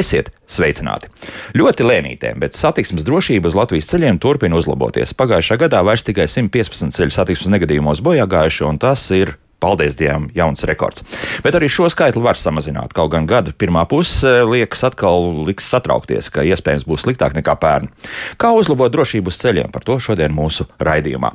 Esiet sveicināti! Ļoti lēnītēm, bet satiksmes drošība uz Latvijas ceļiem turpina uzlaboties. Pagājušā gadā vairs tikai 115 ceļu satiksmes negadījumos bojā gājuši, un tas ir paldies Dievam, jauns rekords. Bet arī šo skaitli var samazināt. Kaut gan gada pirmā puse liekas atkal liks satraukties, ka iespējams būs sliktāk nekā pērn. Kā uzlabot drošību uz ceļiem, par to šodien mūsu raidījumā.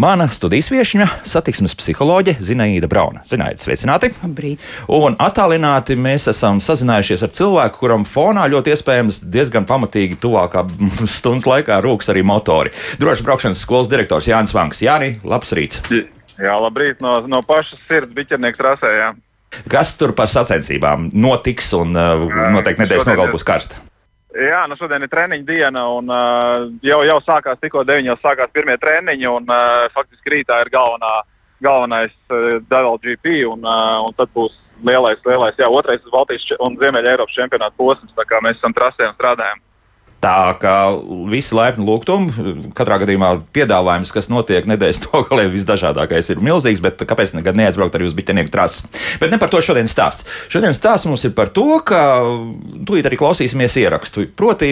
Mana studijas viesņa - satiksmes psiholoģe Zinaida Brauna. Zinaida, sveicināti! Labrīt. Un attālināti mēs esam sazinājušies ar cilvēku, kuram fonā ļoti iespējams diezgan pamatīgi tuvākā stundas laikā rūks arī motori. Drošas braukšanas skolas direktors Jānis Vanks. Jāni, labs rīts! Jā, labrīt, no, no pašas sirds biķernieku trasē. Jā. Kas tur par sacensībām notiks un uh, noteikti nedēļas nogalē būs karsta? Jā, nu šodien ir treniņa diena, un uh, jau, jau sākās tikko 9. sākās pirmie treniņi, un uh, faktiski rītā ir galvenā, galvenais uh, WLGP, un, uh, un tad būs lielais, lielais jā, otrais Baltijas un Ziemeļa Eiropas čempionāta posms, tā kā mēs esam trasē un strādājam. Tā kā visi laipni lūgtumi, katrā gadījumā piedāvājums, kas notiek nedēļas nogalē, visdažādākais ir milzīgs, bet kāpēc gan neaizbraukt arī uz biķenieku trases? Bet ne par to šodien stāsts. Šodien stāsts mums ir par to, ka tūlīt arī klausīsimies ierakstu. Proti,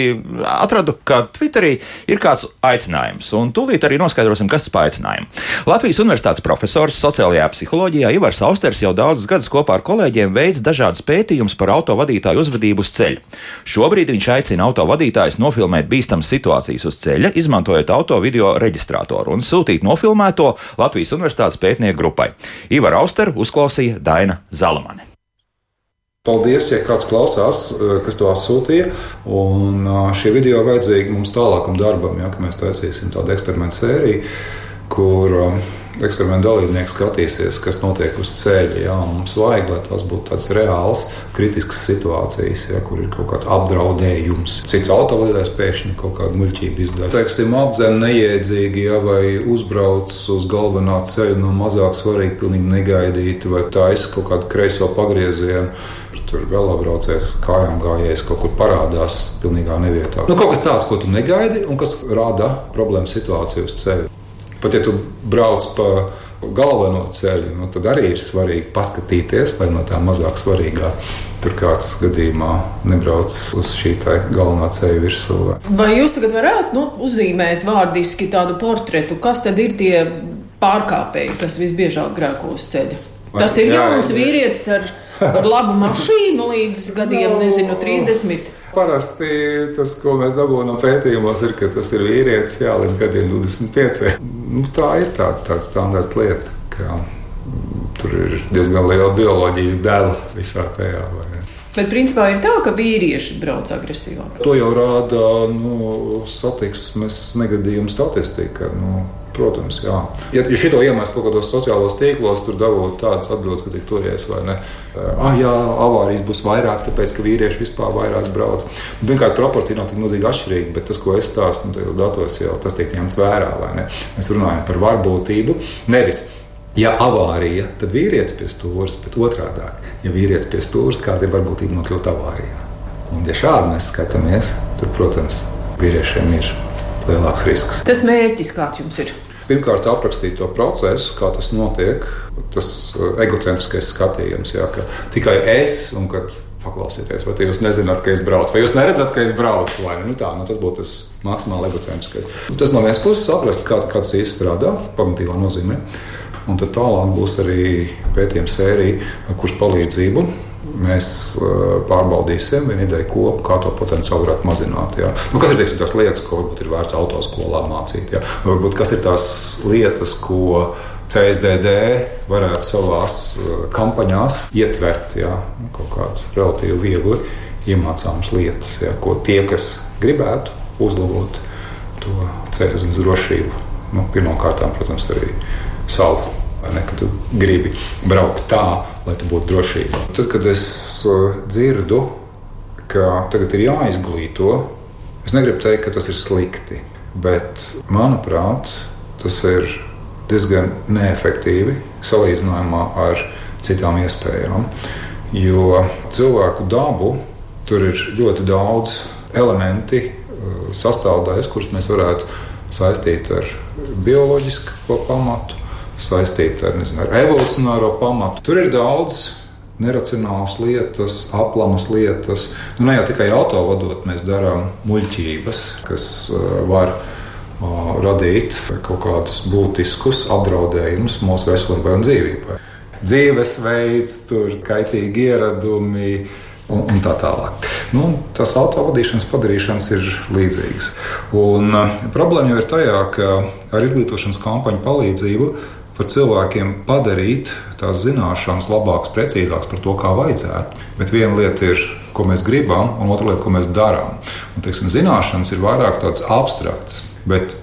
atradu, ka Twitterī ir kāds aicinājums, un tūlīt arī noskaidrosim, kas tas aicinājums. Latvijas Universitātes profesors sociālajā psiholoģijā Ivars Austers jau daudzus gadus kopā ar kolēģiem veids dažādas pētījumus par autovadītāju uzvedību uz ceļa. Šobrīd viņš aicina autovadītājus nofilmēt bīstamas situācijas uz ceļa, izmantojot auto video reģistrātoru un sūtīt nofilmēto Latvijas Universitātes pētnieku grupai. Ivar Auster uzklausīja Daina Zalamani. Paldies, ja kāds klausās, eh, kas to atsūtīja. Un eh, šie video vajadzīgi mums tālākam darbam, ja mēs taisīsim tādu eksperimentu sēriju, kur eksperimentu dalībnieki skatīsies, kas notiek uz ceļa. Jā, mums vajag, lai tas būtu tāds reāls, kritisks situācijas, jā, kur ir kaut kāds apdraudējums. Cits autovadītājs pēkšņi kaut kādu muļķību izdara. Teiksim, apzem neiedzīgi, jā, vai uzbrauc uz galvenā ceļa no mazāk svarīgi, pilnīgi negaidīti, vai taisa kaut kādu kreiso pagriezienu tur vēl apbraucējs, kājām gājējis, kaut kur parādās pilnīgā nevietā. Nu, kaut kas tāds, ko tu negaidi un kas rada problēmu situāciju uz ceļa. Pat ja tu brauc pa galveno ceļu, nu, tad arī ir svarīgi paskatīties, vai no tā mazāk svarīgā tur kāds gadījumā nebrauc uz šī galvenā ceļa virsū. Vai jūs tagad varētu nu, uzzīmēt vārdiski tādu portretu, kas tad ir tie pārkāpēji, kas visbiežāk grēko uz ceļa? Tas ir jauns vīrietis ar, ar labu mašīnu līdz gadiem, nezinu, 30. Parasti tas, ko mēs dabūjam no pētījumos, ir, ka tas ir vīrietis jā, līdz gadiem 25. Nu, tā ir tā, tāda standarta lieta. Ka, mm, tur ir diezgan liela bioloģijas dēla visā tajā. Bet principā ir tā, ka vīrieši brauc agresīvāk. To jau rāda nu, satiksmes negadījumu statistika. Nu, Protams, jā. Ja, ja šito iemest kaut kādos sociālos tīklos, tur dabūtu tādas atbildes, ka tik turies vai ne. Ah, jā, avārijas būs vairāk, tāpēc ka vīrieši vispār vairāk brauc. Pirmkārt, proporcija nav tik milzīgi atšķirīga, bet tas, ko es stāstu, nu, tajos datos jau tas tiek ņemts vērā. Mēs runājam par varbūtību. Nevis Ja avārija, tad vīrietis pie stūres, bet otrādi - ja vīrietis pie stūres, kāda ir varbūtība nokļūt avārijā. Un, ja šādi mēs skatāmies, tad, protams, vīriešiem ir lielāks risks. Tas mērķis kāds jums ir? Pirmkārt, aprakstīt to procesu, kā tas notiek. Tas uh, egocentriskais skatījums, jā, ka tikai es un kad paklausieties, vai jūs nezināt, ka es braucu, vai jūs neredzat, ka es braucu. Nu, tā, nu, tas būtu tas maksimāli egocentriskais. Tas no vienas puses saprast, kā, kā tas īsti strādā, kognitīvā nozīmē. Un tad tālāk būs arī pētījuma sērija, kurš palīdzību mēs uh, pārbaudīsim vienu ideju kopu, kā to potenciāli varētu mazināt. Jā. Nu, kas ir teiksim, tās lietas, ko varbūt ir vērts autoskolā mācīt? Jā. Varbūt kas ir tās lietas, ko CSDD varētu savās uh, kampaņās ietvert, nu, kaut kādas relatīvi viegli iemācāmas lietas, jā, ko tie, kas gribētu uzlabot to ceļu drošību, nu, pirmkārt, protams, arī savu Ne, ka tu gribi braukt tā, lai tu būtu drošībā. Tad, kad es uh, dzirdu, ka tagad ir jāizglīto, es negribu teikt, ka tas ir slikti. Bet, manuprāt, tas ir diezgan neefektīvi salīdzinājumā ar citām iespējām. Jo cilvēku dabu tur ir ļoti daudz elementi, uh, sastāvdaļas, kuras mēs varētu saistīt ar bioloģisku pamatu, saistīta ar, nezinu, ar evolūcionāro pamatu. Tur ir daudz neracionālas lietas, aplamas lietas. Nu, ne jau tikai autovadot, mēs darām muļķības, kas var radīt kaut kādus būtiskus apdraudējumus mūsu veselībai un dzīvībai. Dzīvesveids, kaitīgi ieradumi un, un tā tālāk. Nu, tas autovadīšanas padarīšanas ir līdzīgas. Un, uh, problēma jau ir tajā, ka ar izglītošanas kampaņu palīdzību par cilvēkiem padarīt tās zināšanas labākas, precīzākas par to, kā vajadzētu. Bet viena lieta ir, ko mēs gribam, un otra lieta, ko mēs darām. Un, teiksim, zināšanas ir vairāk tādas abstraktas. Bet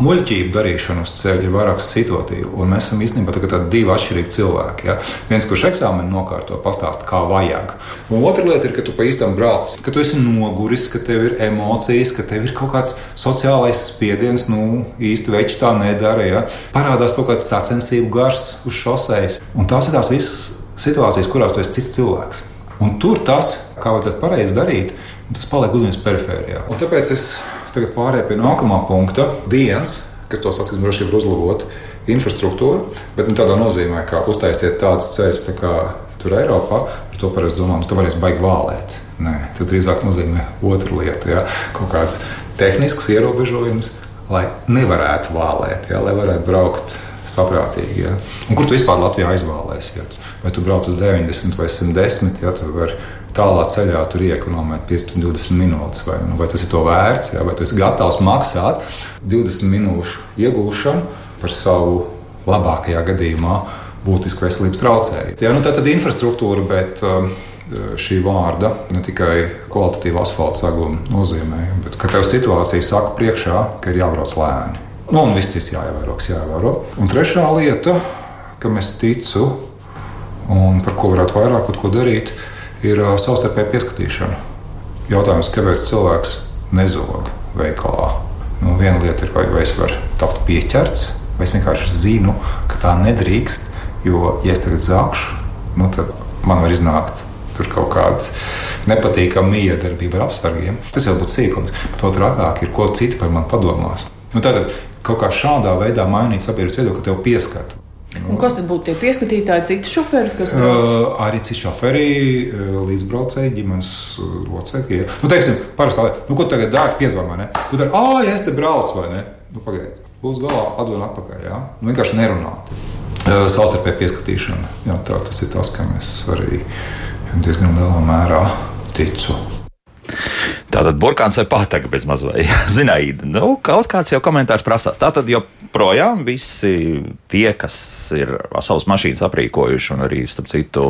muļķību darīšana uz ceļa ir vairāk situatīva. Un mēs esam īstenībā tādi divi atšķirīgi cilvēki. Ja? Viens, kurš eksāmenu nokārto, pastāsta, kā vajag. Un otra lieta ir, ka tu pa īstam brauc, ka tu esi noguris, ka tev ir emocijas, ka tev ir kaut kāds sociālais spiediens. Nu, īsti veči tā nedara. Ja? Parādās kaut kāds sacensību gars uz šoseis. Un tās ir tās visas situācijas, kurās tu esi cits cilvēks. Un tur tas, kā vajadzētu pareizi darīt, tas paliek uzmanības perifērijā. Un tāpēc es Tagad pārējām pie nākamā punkta. Viens, kas to satiksmes drošību uzlabot, infrastruktūra, bet ne tādā nozīmē, ka uztaisiet tādus ceļus tā kā tur Eiropā, par to parasti domā, nu, tu varēsi baigi vālēt. Nē, tas drīzāk nozīmē otru lietu, ja? kaut kāds tehnisks ierobežojums, lai nevarētu vālēt, ja? lai varētu braukt saprātīgi. Ja? Un kur tu vispār Latvijā aizvālēsi? Ja? Vai tu brauc uz 90 vai 110, ja tālā ceļā tur iekonomēt 15, 20 minūtes. Vai, nu, vai tas ir to vērts, jā, vai tu esi gatavs maksāt 20 minūšu iegūšanu par savu labākajā gadījumā būtisku veselības traucējumu. Jā, nu, tā tad infrastruktūra, bet um, šī vārda ne tikai kvalitatīva asfalta saguma nozīmē, bet ka tev situācija saka priekšā, ka ir jābrauc lēni. Nu, un viss cits jāievēro, kas jāievēro. Un trešā lieta, kam es ticu, un par ko varētu vairāk ko darīt, ir ir savstarpēja pieskatīšana. Jautājums, kāpēc cilvēks nezog veikalā? Nu, viena lieta ir, vai, vai es varu tapt pieķerts, vai es vienkārši zinu, ka tā nedrīkst. Jo, ja es tagad zākšu, nu, tad man var iznākt kaut kāda nepatīkama miedarbība ar apsargiem. Tas jau būtu sīkums. To trakāk ir, ko citi par mani padomās. Nu, tātad kaut kā šādā veidā mainīt sabiedrības viedokli, tev pieskata. Un kas tad būtu tie pieskatītāji, citi šoferi? Uh, arī citi šoferi, līdzbraucēji, ģimenes locekļi. Ja. Nu, teiksim, parasti, nu, ko tagad dara, piezvan vai ne? Tu dari, ah, ja es te braucu vai ne? Nu, pagaidi, būs galā, atdod atpakaļ, jā. Nu, vienkārši nerunāt. Uh, savstarpēji pieskatīšana, jā, tā, tas ir tas, kam es arī diezgan lielā mērā ticu. Tātad burkāns vai pātaga bez mazliet. Zināja, nu, kaut kāds jau komentārs prasās. Tātad joprojām visi tie, kas ir savas mašīnas aprīkojuši un arī, starp citu,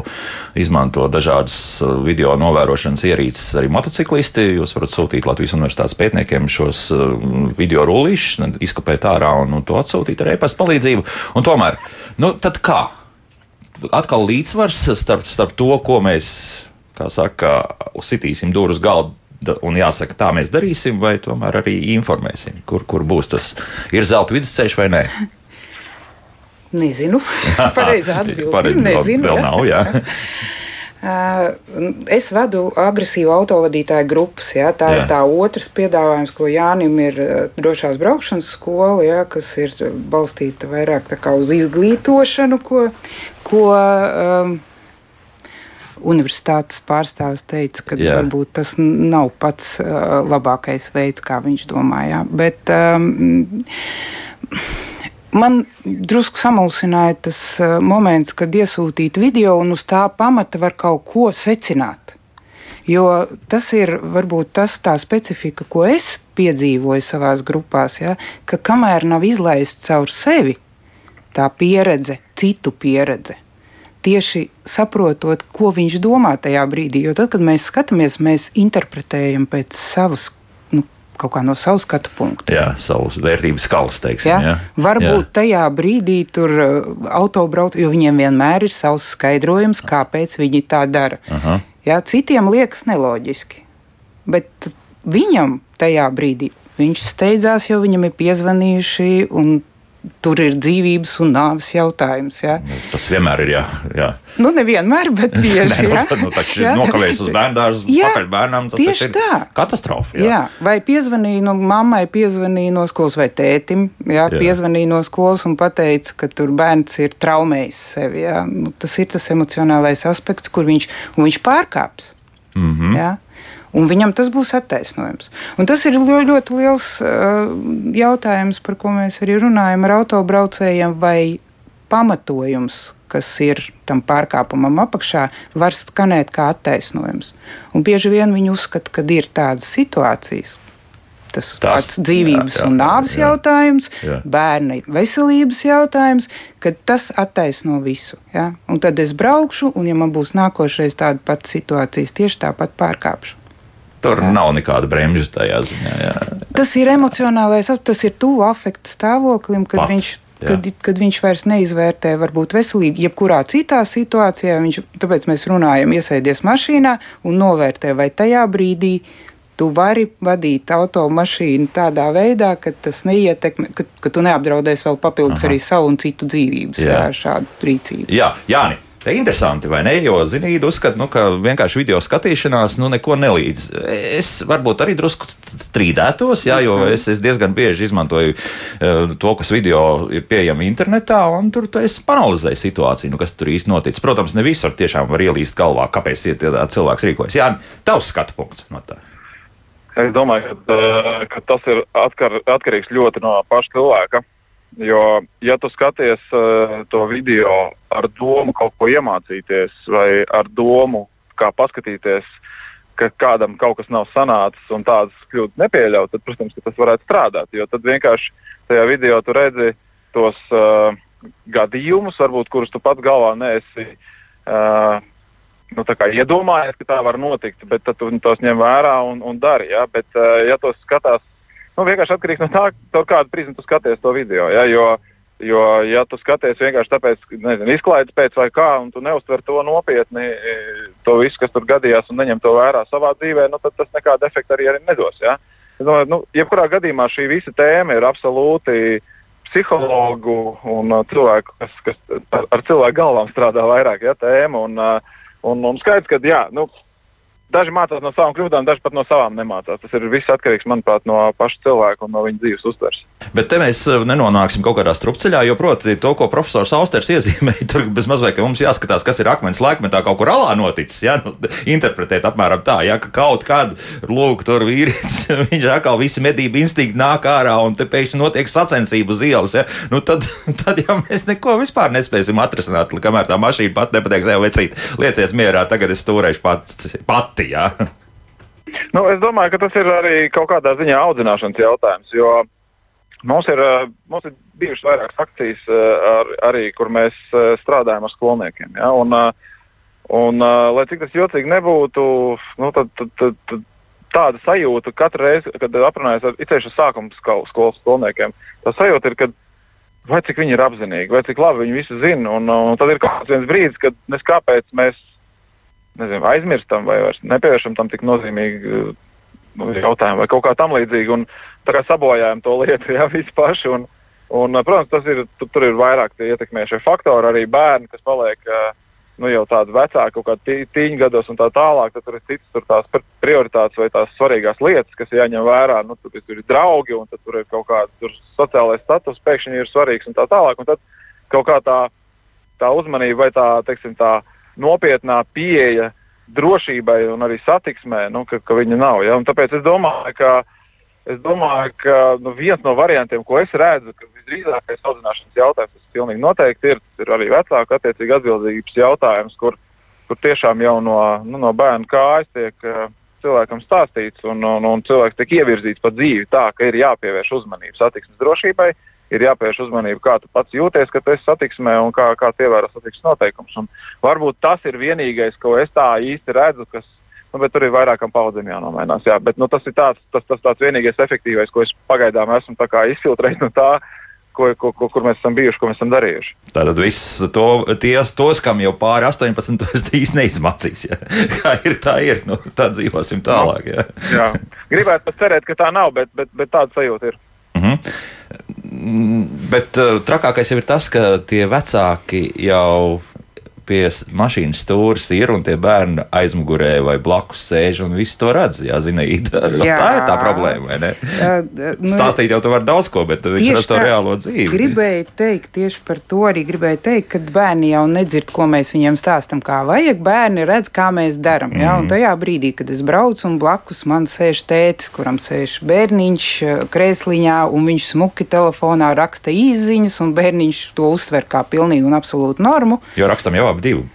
izmanto dažādas uh, video novērošanas ierīces, arī motociklisti, jūs varat sūtīt Latvijas universitātes pētniekiem šos uh, video rullīšus, izkopēt ārā un nu, to atsūtīt ar e-pasta palīdzību. Un tomēr, nu, tad kā? Atkal līdzsvars starp, starp to, ko mēs, kā saka, uzsitīsim durvis galdu un jāsaka, tā mēs darīsim, vai tomēr arī informēsim, kur, kur būs tas ir zelta vidusceļš vai nē. Nezinu. Pareizā atbildība. Pareiz, Nezinu. Vēl nav, jā. Es vadu agresīvu autovadītāju grupas. Ja? Tā jā. ir tā otrs piedāvājums, ko Jānim ir drošās braukšanas skola, ja? kas ir balstīta vairāk uz izglītošanu, ko, ko um, universitātes pārstāvis teica, ka Jā. varbūt tas nav pats uh, labākais veids, kā viņš domāja. Bet um, man drusku samulsināja tas uh, moments, kad iesūtīt video un uz tā pamata var kaut ko secināt. Jo tas ir varbūt tas tā specifika, ko es piedzīvoju savās grupās, ja, ka kamēr nav izlaists caur sevi tā pieredze, citu pieredze, tieši saprotot, ko viņš domā tajā brīdī. Jo tad, kad mēs skatāmies, mēs interpretējam pēc savas. Nu, Kaut kā no savas skatu punkta. Jā, savas vērtības skalas, teiksim. Jā? Jā? Varbūt jā. tajā brīdī tur uh, autobrauc, jo viņiem vienmēr ir savs skaidrojums, kāpēc viņi tā dara. Aha. Jā, citiem liekas neloģiski. Bet viņam tajā brīdī viņš steidzās, jo viņam ir piezvanījuši un tur ir dzīvības un nāves jautājums. Ja? Nu, tas vienmēr ir. Jā, jā. Nu, nevienmēr, bet bieži vien. nu, nu, taču nokavējas uz bērnu dārza, pakaļ bērnam. Tas tieši tā. Katastrofa. Jā. jā. Vai piezvanīja no mammai, piezvanīja no skolas vai tētim, jā, jā. piezvanīja no skolas un pateica, ka tur bērns ir traumējis sevi. Jā. Nu, tas ir tas emocionālais aspekts, kur viņš, viņš pārkāps. Mm -hmm. Jā. Un viņam tas būs attaisnojums. Un tas ir ļoti, ļoti liels uh, jautājums, par ko mēs arī runājam ar autobraucējiem, vai pamatojums, kas ir tam pārkāpumam apakšā, var skanēt kā attaisnojums. Un bieži vien viņi uzskata, ka ir tādas situācijas. Tas ir pats dzīvības jā, jā, un nāves jā, jautājums, jā. bērna veselības jautājums, ka tas attaisno visu. Ja? Un tad es braukšu, un, ja man būs nākošais tāda pati situācija, tieši tāpat pārkāpšu. Tur jā. nav nekāda bremža tajā ziņā. Jā. Tas ir emocionālais, tas ir tuvu afekta stāvoklim, kad Pat. viņš kad, kad viņš vairs neizvērtē varbūt veselību, jebkurā citā situācijā. Viņš, tāpēc mēs runājam, iesēdies mašīnā un novērtē, vai tajā brīdī tu vari vadīt automašīnu tādā veidā, ka tas neietekmē, ka, ka tu neapdraudēsi vēl papildus Aha. arī savu un citu dzīvības jā. ar šādu rīcību. Jā, Jāni. Ir interesanti, vai ne? Jo zinīgi uzskata, nu, ka vienkārši video skatīšanās nu, neko nelīdz. Es varbūt arī drusku strīdētos, jā, jo es, es diezgan bieži izmantoju uh, to, kas video ir pieejami internetā, un tur es panalizēju situāciju, nu, kas tur īsti noticis. Protams, ne visur tiešām var ielīst galvā, kāpēc cilvēks rīkojas. Jā, tavs skatu punkts no tā. Es domāju, ka, eh, ka tas ir atkar, atkarīgs ļoti no paša cilvēka. Jo, ja tu skaties uh, to video ar domu kaut ko iemācīties, vai ar domu, kā paskatīties, ka kādam kaut kas nav sanācis un tādas kļūdas nepieļaut, tad, protams, tas varētu strādāt. Jo tad vienkārši tajā video tu redzi tos uh, gadījumus, varbūt, kurus tu pats galvā neesi uh, nu, iedomājies, ka tā var notikt, bet tu tos ņem vērā un, un dari. Ja? Bet, uh, ja tos skatās nu, vienkārši atkarīgs no tā, no kādu prizmu tu skaties to video. Ja, jo, jo, ja tu skaties vienkārši tāpēc, nezinu, izklaides pēc vai kā, un tu neuztver to nopietni, e, to visu, kas tur gadījās, un neņem to vērā savā dzīvē, nu, tad tas nekādu efektu arī, arī nedos. Ja. Es domāju, nu, jebkurā gadījumā šī visa tēma ir absolūti psihologu un uh, cilvēku, kas, kas ar cilvēku galvām strādā vairāk, ja tēma. Un, uh, un, un skaidrs, ka jā, nu, Daži mācās no savām kļūdām, daži pat no savām nemācās. Tas ir viss atkarīgs, manuprāt, no paša cilvēka un no viņa dzīves uztveres. Bet te mēs eh, nenonāksim kaut kādā strupceļā, jo, proti, to, ko profesors Austers iezīmēja, tur bez mazliet, ka mums jāskatās, kas ir akmens laikmetā kaut kur alā noticis, ja, nu, interpretēt apmēram tā, ja, ka kaut kāda, lūk, tur vīrietis, viņš atkal visi medību instinkti nāk ārā un te pēkšņi notiek sacensību uz ielas, ja, nu tad, tad jau mēs neko vispār nespēsim atrisināt, kamēr tā mašīna pat nepateiks, ej, vecīt, liecies mierā, tagad es stūrēšu pats, pati, ja. Nu, es domāju, ka tas ir arī kaut kādā ziņā audzināšanas jautājums, jo Mums ir, eh, mums ir bijušas vairākas akcijas, eh, ar, arī, kur mēs eh, strādājam ar skolniekiem. Ja? Un, un, lai cik tas jocīgi nebūtu, nu, tad, tad, tad, tad tāda sajūta katru reizi, kad aprunājas ar itēšu sākuma skolas skolniekiem, tā sajūta ir, ka vai cik viņi ir apzinīgi, vai cik labi viņi visu zina. Un, un tad ir kaut kāds brīdis, kad mēs kāpēc mēs nezinu, aizmirstam vai nepievēršam tam tik nozīmīgu nu, jautājumu vai kaut kā tam līdzīga. Un, tā kā sabojājam to lietu jā, visi paši. Un, un, protams, tas ir, tu, tur ir vairāk ietekmējušie faktori, arī bērni, kas paliek nu, jau tādi vecāki, kaut kādi tīņi gados un tā tālāk. Tad tur ir citas tur tās prioritātes vai tās svarīgās lietas, kas jāņem vērā. Nu, tur, tur ir draugi un tur ir kaut kāda sociālais status, pēkšņi ir svarīgs un tā tālāk. Un tad kaut kā tā, tā uzmanība vai tā, teiksim, tā nopietnā pieeja drošībai un arī satiksmē, nu, ka, ka viņa nav. Ja? Un tāpēc es domāju, ka, es domāju, ka nu, viens no variantiem, ko es redzu, ka visdrīzākais audzināšanas jautājums, tas pilnīgi noteikti ir, ir arī vecāku attiecīgi atbildības jautājums, kur, kur tiešām jau no, nu, no bērna kājas tiek uh, cilvēkam stāstīts un, un, un cilvēks tiek ievirzīts pa dzīvi tā, ka ir jāpievērš uzmanība satiksmes drošībai. Uh, ir jāpievērš uzmanība, kā tu pats jūties, kad esi satiksmē un kā, kā ievēro satiksmes noteikumus. Un varbūt tas ir vienīgais, ko es tā īsti redzu, kas, nu, bet tur ir vairākam paudzēm jānomainās. Jā, bet, nu, tas ir tāds, tas, tas tāds vienīgais efektīvais, ko es pagaidām esmu izfiltrējis no tā. Ko, ko, ko, kur mēs esam bijuši, ko mēs esam darījuši. Tātad viss to, ties, tos, kam jau pāri 18, tas īsti neizmacīs. Ja? Kā ir, tā ir. Nu, tā dzīvosim tālāk. Ja? jā, gribētu cerēt, ka tā nav, bet, bet, bet tāda sajūta ir. Mm -hmm. Mm, bet uh, trakākais jau ir tas, ka tie vecāki jau pie mašīnas stūres ir un tie bērni aizmugurē vai blakus sēž un viss to redz. Jā, zinīda, jā. tā ir tā problēma. Uh, nu, Stāstīt jau tu vari daudz ko, bet viņš redz to reālo dzīvi. Gribēju teikt tieši par to arī gribēju teikt, ka bērni jau nedzird, ko mēs viņiem stāstam, kā vajag. Bērni redz, kā mēs darām. Mm. Un tajā brīdī, kad es braucu un blakus man sēž tētis, kuram sēž bērniņš krēsliņā, un viņš smuki telefonā raksta īziņas, un bērniņš to uztver kā pilnīgi un absolūtu normu. Jo rakstam jau ap divu.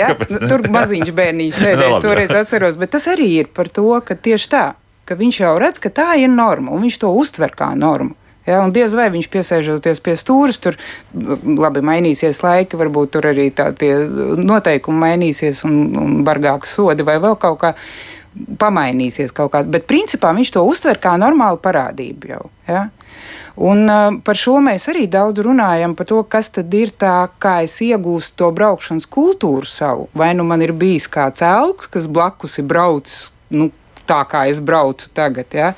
ja? nu, tur maziņš bērniņš sēdēs, toreiz atceros, bet tas arī ir par to, ka tieši tā, ka viņš jau redz, ka tā ir norma, un viņš to uztver kā normu. Ja, un diez vai viņš piesēžoties pie stūres, tur labi mainīsies laiki, varbūt tur arī tādi noteikumi mainīsies un, un bargāki sodi vai vēl kaut kā pamainīsies kaut kā. Bet principā viņš to uztver kā normālu parādību jau. Ja? Un, uh, par šo mēs arī daudz runājam, par to, kas tad ir tā, kā es iegūstu to braukšanas kultūru savu. Vai nu man ir bijis kāds elks, kas blakus ir braucis. Nu, tā kā es braucu tagad. Ja?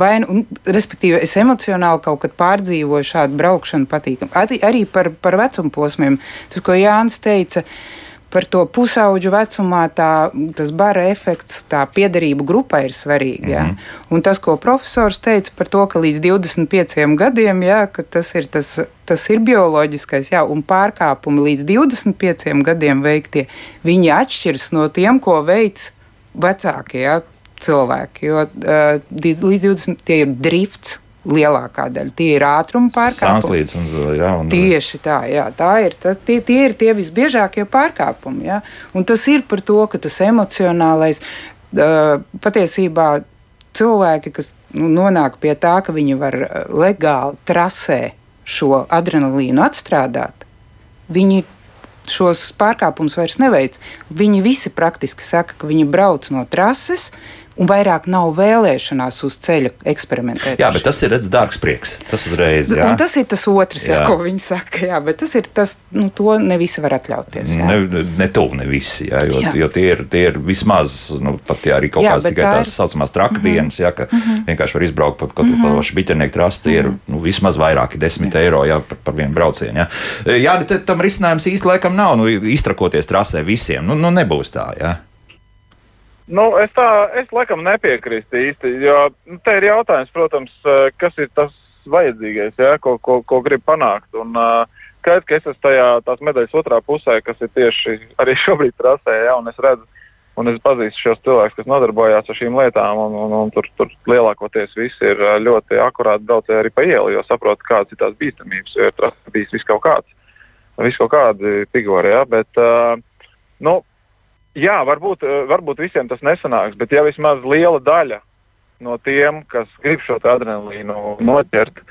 Vai, un, respektīvi, es emocionāli kaut kad pārdzīvoju šādu braukšanu patīkamu. Arī par, par vecuma posmiem. Tas, ko Jānis teica, uh, par to pusauģu vecumā tā, tas bara efekts, tā piederība grupai ir svarīga. Jā. Mm -hmm. Un tas, ko profesors teica par to, ka līdz 25 gadiem jā, tas, ir, tas, tas ir bioloģiskais, jā, un pārkāpumi līdz 25 gadiem veiktie, viņi atšķiras no tiem, ko veids vecākie jā, cilvēki. Jo uh, līdz 20 tie ir drifts lielākā daļa. Tie ir ātruma pārkāpumi. Un, jā, un... Tieši tā, jā, tā ir. Tas, tie, tie ir tie visbiežākie pārkāpumi. Jā. Un tas ir par to, ka tas emocionālais uh, patiesībā cilvēki, kas nu, nonāk pie tā, ka viņi var legāli trasē šo adrenalīnu atstrādāt, viņi šos pārkāpumus vairs neveic. Viņi visi praktiski saka, ka viņi brauc no trases, un vairāk nav vēlēšanās uz ceļa eksperimentēt. Jā, bet tas ir redzams dārgs prieks. Tas uzreiz. Jā. Un tas ir tas otrs, jā. Jā, ko viņi saka. Jā, bet tas ir tas, nu, to ne visi var atļauties. Jā. Ne, ne tuvu, ne visi. Jā, jo, jā. jo tie, ir, tie ir vismaz, nu, pat ja arī kaut jā, kādas tikai tā tās ir... saucamās trakdienas, mm -hmm. jā, ka mm -hmm. vienkārši var izbraukt pa kaut kādu mm -hmm. šbiķernieku trasti, ir -hmm. nu, vismaz vairāki desmit jā. eiro jā, par, par vienu braucienu. Jā, jā tam risinājums īsti laikam nav. Nu, iztrakoties trasē visiem, nu, nu nebūs tā. Jā. Nu, es tā, es laikam nepiekrītu īsti, jo nu, te ir jautājums, protams, kas ir tas vajadzīgais, ja, ko, ko, ko grib panākt. Un, uh, skaidrs, ka es esmu tajā tās medaļas otrā pusē, kas ir tieši arī šobrīd trasē, ja, un es redzu, un es pazīstu šos cilvēkus, kas nodarbojās ar šīm lietām, un, un, un tur, tur lielākoties visi ir ļoti akurāti braucēji arī pa ielu, jo saprot, kādas ir tās bīstamības, jo ir bijis viss kaut kāds, viss kaut kādi figūri, ja, bet, uh, nu, jā, varbūt, eh, varbūt visiem tas nesanāks, bet ja vismaz liela daļa no tiem, kas grib šo adrenalīnu noķert,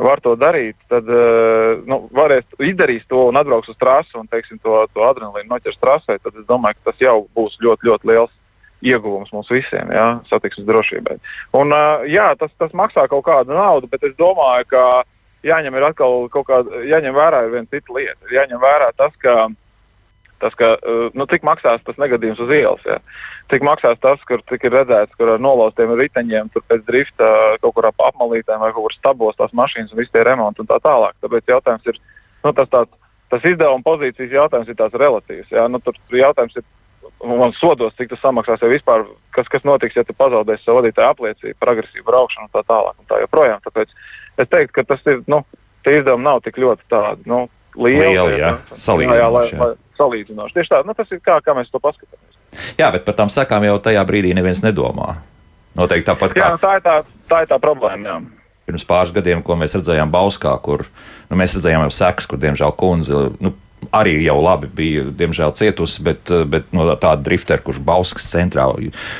var to darīt, tad uh, nu, varēs izdarīt to un atbrauks uz trasi un teiksim, to, to adrenalīnu noķers trasē, tad es domāju, ka tas jau būs ļoti, ļoti liels ieguvums mums visiem, jā, satiksmes drošībai. Un, uh, jā, tas, tas maksā kaut kādu naudu, bet es domāju, ka jāņem, kāda, jāņem vērā viena cita lieta. Jāņem vērā tas, ka Tas, ka, eh, nu, cik maksās tas negadījums uz ielas, ja? cik maksās tas, kur ir redzēts, kur ar nolaustiem riteņiem, tur pēc drifta kaut kur ap apmalītēm vai kaut kur stabos tās mašīnas un viss tie remonti un tā tālāk. Tāpēc jautājums ir, nu, tas, tāds, tas izdevuma pozīcijas jautājums ir tāds relatīvs. Ja? Nu, tur jautājums ir, man sodos, cik tas samaksās, ja vispār, kas, kas notiks, ja tu pazaudēsi savu vadītāju apliecību par agresīvu braukšanu un tā tālāk. Un tā joprojām. Tāpēc es teiktu, ka tas ir, nu, tie izdevumi nav tik ļoti tādi. Nu, lieli. Lieli, jā, salīdzinoši. Jā, lai salīdzinoši. Tieši tā, nu, tas ir kā, kā mēs to paskatāmies. Jā, bet par tām sekām jau tajā brīdī neviens nedomā. Noteikti tāpat kā. Jā, tā ir tā, tā, ir tā problēma. Jā. Pirms pāris gadiem, ko mēs redzējām Bauskā, kur nu, mēs redzējām jau sekas, kur diemžēl kundze. Nu, arī jau labi bija, diemžēl, cietusi, bet, bet no tāda driftera, kurš Bauskas centrā,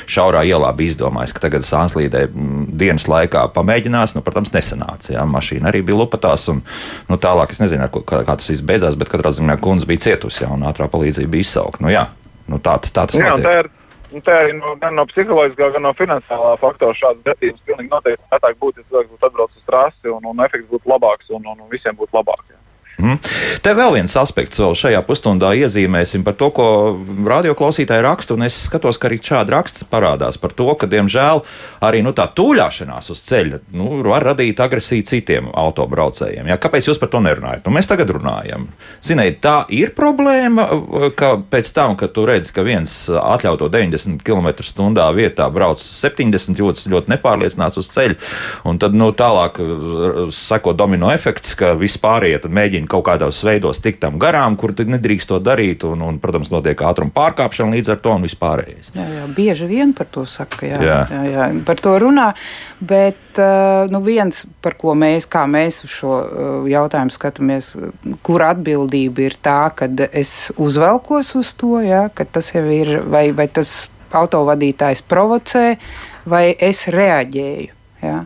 šaurā ielā bija izdomājis, ka tagad Sānslīdē mm, dienas laikā pamēģinās. Nu, protams, nesanāca. Jā, mašīna arī bija lupatās, un nu, tālāk es nezinu, kā, kā tas viss beidzās, bet katrā ziņā kundze bija cietusi, jā, un ātrā palīdzība bija izsaukta. Nu, jā, nu, tā, tā tas jā, notiek. Nu, tā arī no, gan no psiholoģiskā, gan no finansiālā faktora šādas gadījumas pilnīgi noteikti būtu, ja cilvēks būtu atbraucis uz trasi un, un efekts būtu labāks un, un visiem būtu labāk. Jā. Mm. Te vēl viens aspekts, vēl šajā pusstundā iezīmēsim par to, ko radioklausītāji raksta. Es skatos, ka arī šādi raksts parādās par to, ka, diemžēl, arī nu, tā tūļāšanās uz ceļa nu, var radīt agresiju citiem autobraucējiem. Jā, kāpēc jūs par to nerunājat? Nu, mēs tagad runājam. Ziniet, tā ir problēma, ka pēc tam, kad tu redzi, ka viens atļautu 90 km/h vietā brauc 70, jūtas ļoti nepārliecināts uz ceļa, un tad nu, tālāk seko domino efekts, ka vispārējie mēģina kaut kādos veidos tikt tam garām, kur nedrīkst to darīt. Un, un, protams, notiek ātruma pārkāpšana līdz ar to un vispārējais. Jā, jā, bieži vien par to saka, jā, jā. Jā, jā, par to runā. Bet uh, nu viens, par ko mēs, kā mēs uz šo uh, jautājumu skatāmies, kur atbildība ir tā, ka es uzvelkos uz to, jā, ka tas jau ir, vai, vai tas autovadītājs provocē, vai es reaģēju. Ja?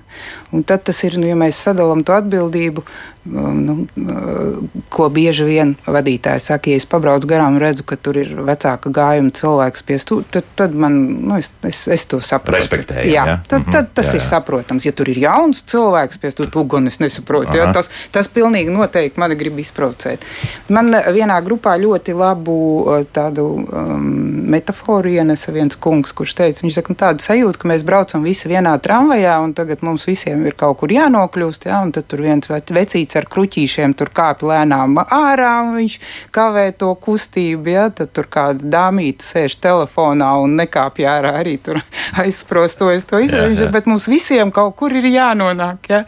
Un tad tas ir, nu, ja mēs sadalām to atbildību, nu, uh, ko bieži vien vadītāji saka, ja es pabraucu garām un redzu, ka tur ir vecāka gājuma cilvēks pie stūra, tad, tad man, nu, es, es, es to saprotu. Respektēju. Jā, ja? tad, tad tas jā, jā. ir saprotams. Ja tur ir jauns cilvēks pie stūra, tad gan es nesaprotu. Ja? Tas, tas pilnīgi noteikti mani grib izprovocēt. Man vienā grupā ļoti labu uh, tādu um, metaforu ienesa viens kungs, kurš teica, viņš saka, nu, tāda sajūta, ka mēs braucam visi vienā tramvajā un tagad mums visiem ir kaut kur jānokļūst, ja? un tad tur viens vecīts vecītis ar kruķīšiem tur kāp lēnām ārā, un viņš kavē to kustību. Ja? Tad tur kāda dāmīte sēž telefonā un nekāpj ārā arī tur aizsprostojas to izdarīt. Bet mums visiem kaut kur ir jānonāk. Ja?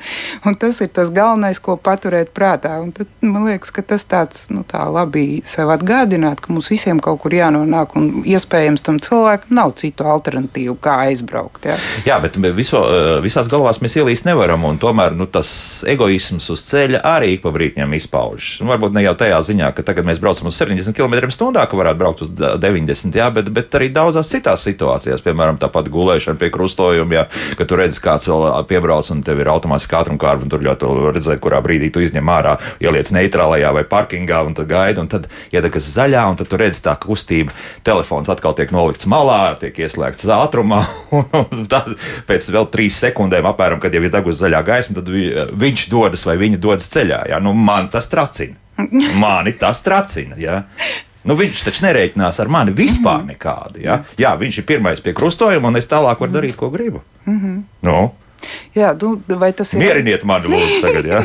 Un tas ir tas galvenais, ko paturēt prātā. Un tad man liekas, ka tas tāds nu, tā labi sev atgādināt, ka mums visiem kaut kur jānonāk, un iespējams tam cilvēkam nav citu alternatīvu, kā aizbraukt. Ja? Jā, bet viso, eh, visās galvās mēs ielīst nevaram, un tomēr nu, tas egoisms uz ceļa ceļa arī pa brītņiem izpaužas. Nu, varbūt ne jau tajā ziņā, ka tagad mēs braucam uz 70 km/h, ka varētu braukt uz 90, jā, bet, bet arī daudzās citās situācijās, piemēram, tāpat gulēšana pie krustojuma, jā, ka tu redzi, kāds vēl piebrauc un tev ir automātiski ātruma kārta, un tur ļoti redzēt, kurā brīdī tu izņem ārā, ieliec neitrālajā vai parkingā, un tad gaidi, un tad iedegas zaļā, un tad tu redzi tā kustība, telefons atkal tiek nolikts malā, tiek ieslēgts ātrumā, un tad pēc vēl trīs sekundēm apmēram, kad jau ir degusi zaļā gaisma, tad viņš dodas vai viņa dodas dodas ceļā. Ja? Nu, man tas tracina. Mani tas tracina. Ja? Nu, viņš taču nereiķinās ar mani vispār mhm. nekādi. Ja? Jā, viņš ir pirmais pie krustojuma, un es tālāk varu darīt, ko gribu. -hmm. nu, Jā, nu, vai tas ir? Mieriniet mani, lūdzu, tagad. Jā.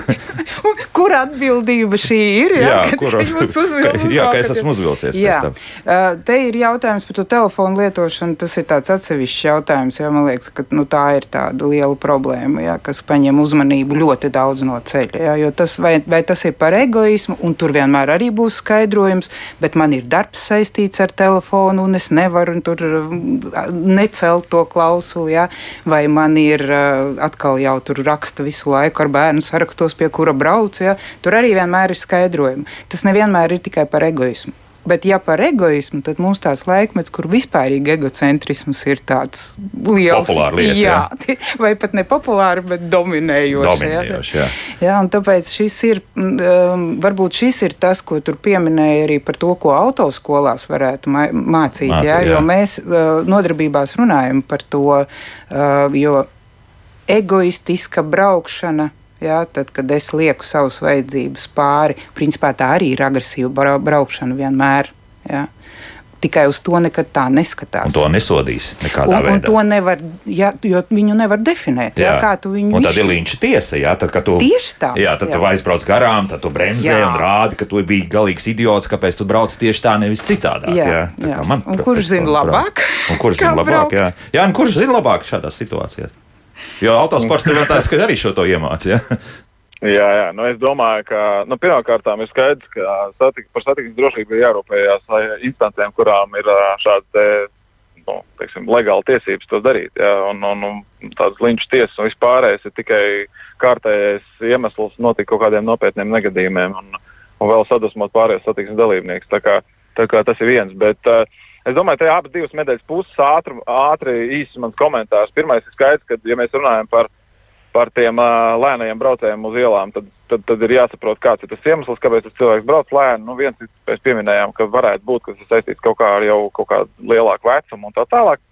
kur atbildība šī ir? Jā, jā kur jūs uzvilkat? Jā, ka es esmu uzvilcies. Jā. Te ir jautājums par to telefonu lietošanu. Tas ir tāds atsevišķs jautājums, jo man liekas, ka nu, tā ir tāda liela problēma, jā, kas paņem uzmanību ļoti daudz no ceļa. Jā, jo tas, vai, vai tas ir par egoismu, un tur vienmēr arī būs skaidrojums, bet man ir darbs saistīts ar telefonu, un es nevaru tur necelt to klausuli, jā, vai man ir uh, atkal jau tur raksta visu laiku ar bērnu sarakstos, pie kura brauc. Ja? Tur arī vienmēr ir skaidrojumi. Tas nevienmēr ir tikai par egoismu. Bet, ja par egoismu, tad mums tāds laikmets, kur vispārīgi egocentrisms ir tāds liels, lieta, jā, jā. vai pat ne populāri, bet dominējošs. Dominējoši, jā. Jā. jā, un tāpēc šis ir, varbūt šis ir tas, ko tur pieminēja arī par to, ko autoskolās varētu mācīt. Mācīt jā, jā. Jo mēs uh, nodarbībās runājam par to, uh, jo egoistiska braukšana. Jā, tad, kad es lieku savus vajadzības pāri, principā tā arī ir agresīva braukšana vienmēr. Jā. Tikai uz to nekad tā neskatās. Un to nesodīs nekādā un, veidā. Un to nevar, jā, jo viņu nevar definēt. Jā. Jā, kā tu viņu un tad ir līnča tiesa. Jā, tad, tu, tieši tā. Jā, tad jā. tu aizbrauc garām, tad tu bremzē jā. un rādi, ka tu biji galīgs idiots, kāpēc tu brauc tieši tā, nevis citādāk. Jā, jā. jā. Man, un kurš zina labāk? Un kurš zina labāk? Jā, jā un kurš zina labāk šādās situācijās? Jo tāds, ka arī šo to iemācīja. Jā, jā. Nu, es domāju, ka nu, pirmkārt ir skaidrs, ka satik, par satiksmes drošību ir jārūpējas instancēm, kurām ir šādas nu, teiksim, legāli tiesības to darīt. Jā, un, un, un tādas līnča tiesas un vispārējais ir tikai kārtējais iemesls notikt kaut kādiem nopietniem negadījumiem un, un vēl sadusmot pārējos satiksmes dalībniekus. Tā kā, tā kā tas ir viens. Bet, uh, Es domāju, ka abas divas medaļas puses ātri, ātri īsi mans komentārs. Pirmais ir skaidrs, ka, ja mēs runājam par, par tiem uh, lēniem braucējiem uz ielām, tad, tad, tad ir jāsaprot, kāds ir tas iemesls, kāpēc tas cilvēks brauc lēni. Nu, viens, mēs pieminējām, ka varētu būt, ka tas saistīts kaut kā ar jau kaut kādu lielāku vecumu un tā tālāk.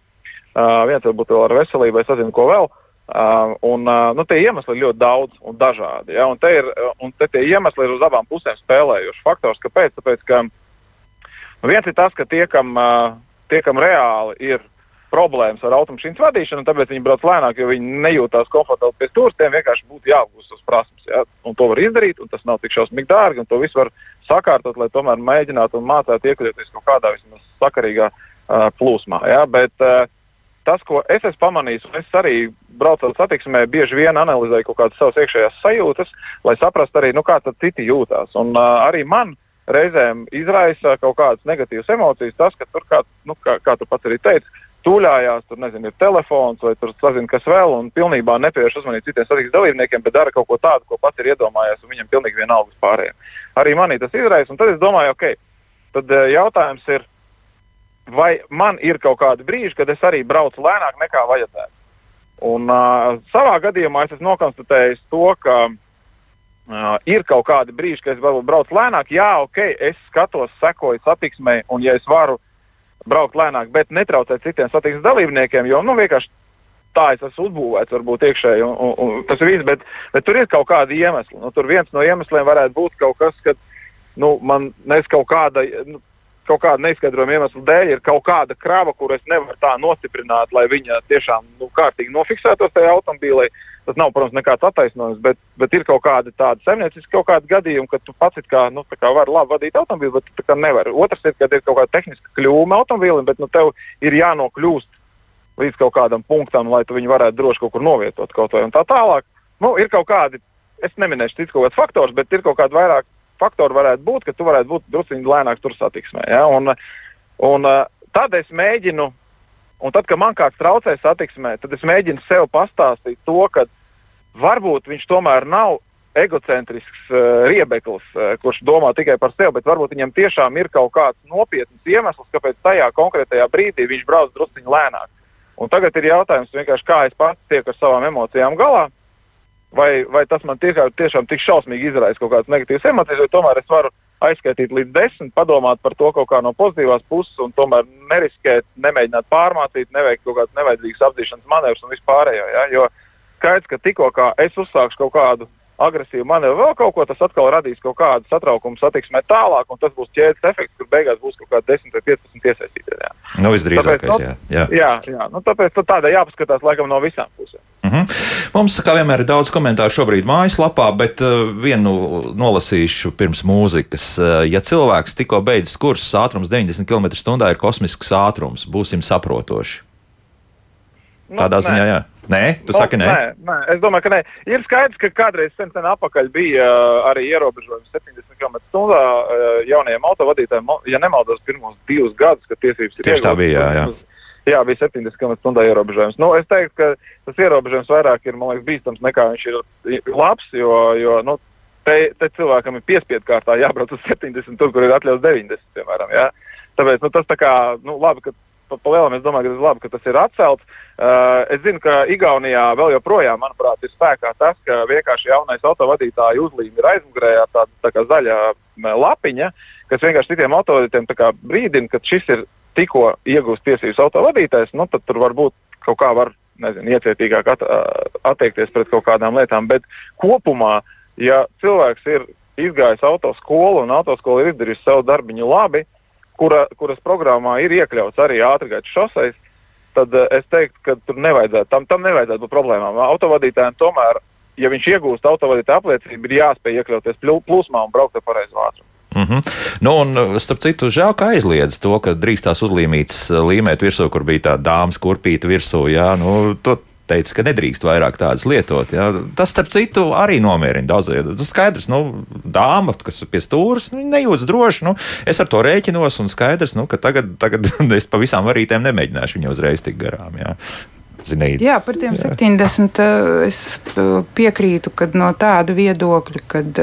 Uh, viens varbūt vēl ar veselību, es nezinu, ko vēl. Uh, un, uh, nu, tie iemesli ir ļoti daudz un dažādi. Ja? Un te, ir, un te tie iemesli ir uz abām pusēm spēlējuši faktors. Kāpēc? Tāpēc, ka nu, viens ir tas, ka tie, kam, uh, tie, kam reāli ir problēmas ar automašīnas vadīšanu, tāpēc viņi brauc lēnāk, jo viņi nejūtās komfortabli pie stūra. Tiem vienkārši būtu jāapgūst tos prasmes. Ja? Un to var izdarīt, un tas nav tik šausmīgi dārgi, to visu var sakārtot, lai tomēr mēģinātu un mācītu iekļauties kaut kādā vismaz sakarīgā uh, plūsmā. Ja? Bet, uh, tas, ko es esmu pamanījis, un es arī braucot satiksmē, bieži vien analizēju kaut kādas savas iekšējās sajūtas, lai saprastu arī, nu, kā citi jūtas. Un uh, arī man reizēm izraisa kaut kādas negatīvas emocijas tas, ka tur, kā, nu, kā, kā tu pats arī teici, tūļājās, tur nezinu, ir telefons vai tur sazina, kas vēl, un pilnībā nepievērš uzmanību citiem satiksmes dalībniekiem, bet dara kaut ko tādu, ko pats ir iedomājies, un viņam pilnīgi vienalga vispārējiem. Arī manī tas izraisa, un tad es domāju, ok, tad jautājums ir, vai man ir kaut kādi brīži, kad es arī braucu lēnāk nekā vajadzētu. Un, uh, savā gadījumā es esmu nokonstatējis to, ka uh, ir kaut kādi brīži, kad es varbūt braucu lēnāk. Jā, ok, es skatos, sekoju satiksmei, un ja es varu braukt lēnāk, bet netraucēt citiem satiksmes dalībniekiem, jo nu, vienkārši tā es esmu uzbūvēts, varbūt iekšēji. Un, un, un tas ir viss, bet, bet tur ir kaut kādi iemesli. Nu, tur viens no iemesliem varētu būt kaut kas, kad nu, man nes kaut kāda. Nu, kaut kāda neizskaidrojama iemesla dēļ ir kaut kāda krava, kur es nevaru tā nostiprināt, lai viņa tiešām nu, kārtīgi nofiksētos tajā automobīlī. Tas nav, protams, nekāds attaisnojums, bet, bet ir kaut kādi tādi zemnieciski kaut kādi gadījumi, kad tu pats kā, nu, kā vari labi vadīt automobīlu, bet tu nevari. Otrs ir, kad ir kaut kāda tehniska kļūme automobīlim, bet nu, tev ir jānokļūst līdz kaut kādam punktam, lai tu viņu varētu droši kaut kur novietot kaut vai tā tālāk. Nu, ir kaut kādi, es neminēšu citus kaut kādus faktorus, bet ir kaut kādi vairāk faktori varētu būt, ka tu varētu būt druskuļi lēnāk tur satiksmē. Ja? Un, un, uh, tad es mēģinu, un tad, kad man kāds traucē satiksmē, tad es mēģinu sev pastāstīt to, ka varbūt viņš tomēr nav egocentrisks uh, riebeklis, uh, kurš domā tikai par sevi, bet varbūt viņam tiešām ir kaut kāds nopietns iemesls, kāpēc tajā konkrētajā brīdī viņš brauc druskuļi lēnāk. Un tagad ir jautājums, kā es pats tieku ar savām emocijām galā vai, vai tas man tiešām, tiešām tik šausmīgi izraisa kaut kādas negatīvas emocijas, vai tomēr es varu aizskaitīt līdz desmit, padomāt par to kaut kā no pozitīvās puses un tomēr neriskēt, nemēģināt pārmācīt, neveikt kaut kādas nevajadzīgas apzīšanas manevrus un vispārējo. Ja? Jo skaidrs, ka tikko es uzsākšu kaut kādu agresīvu manevru, vēl kaut ko, tas atkal radīs kaut kādu satraukumu satiksmē tālāk, un tas būs ķēdes efekts, kur beigās būs kaut kādi 10 vai 15 iesaistītie. Nu, visdrīzākais, tāpēc, jā. Jā, jā, jā. Nu, tāpēc tā tādai jāpaskatās laikam no visām pusēm. Mm -hmm. Mums, kā vienmēr, ir daudz komentāru šobrīd mājaslapā, bet uh, vienu nolasīšu pirms mūzikas. Uh, ja cilvēks tikko beidzis kursus, ātrums 90 km/h ir kosmisks ātrums, būsim saprotoši. Nu, Tādā ziņā, jā. Nē, tu no, saki, nē. nē. Nē, es domāju, ka nē. Ir skaidrs, ka kādreiz sen, atpakaļ bija uh, arī ierobežojums 70 km/h uh, jaunajiem autovadītājiem. Ja nemaldos, pirmos divus gadus, kad tiesības ir tieši tā bija. Jā, jā. Jā, bija 70 km/h ierobežojums. Nu, es teiktu, ka tas ierobežojums vairāk ir liekas, bīstams nekā viņš ir labs, jo, jo nu, te, te cilvēkam ir piespiedu kārtā jābrauc uz 70, tur, kur ir atļauts 90. Piemēram, jā. Tāpēc nu, tas tā kā nu, labi, ka pa, pa lielam es domāju, ka tas ir labi, ka tas ir atcelts. Uh, es zinu, ka Igaunijā vēl joprojām, manuprāt, ir spēkā tas, ka vienkārši jaunais autovadītāju uzlīme ir aizmugurē ar tādu tā kā zaļa lapiņa, kas vienkārši citiem autovadītājiem brīdina, ka šis ir tikko iegūst tiesības autovadītājs, nu, tad tur varbūt kaut kā var nezinu, iecietīgāk at, attiekties pret kaut kādām lietām. Bet kopumā, ja cilvēks ir izgājis autoskolu un autoskola ir izdarījusi savu darbiņu labi, kura, kuras programmā ir iekļauts arī ātrgaitas šoseis, tad uh, es teiktu, ka tur nevajadzētu, tam, tam nevajadzētu būt problēmām. Autovadītājiem tomēr, ja viņš iegūst autovadītāja apliecību, ir jāspēj iekļauties plūsmā un braukt ar pareizu ātrumu. Mm -hmm. nu, un, starp citu, žēl, ka aizliedz to, ka drīkst tās uzlīmītas līmēt virsū, kur bija tā dāmas kurpīta virsū. Jā, nu, to, teica, ka nedrīkst vairāk tādas lietot. Ja? Tas, starp citu, arī nomierina daudziem. Tas skaidrs, nu, dāma, kas pie stūres, nu, nejūtas droši. Nu, es ar to rēķinos, un skaidrs, nu, ka tagad, tagad es pa visām varītēm nemēģināšu viņu uzreiz tik garām. Ja? Zinīt. Jā, par tiem jā. 70 es piekrītu, ka no tāda viedokļa, kad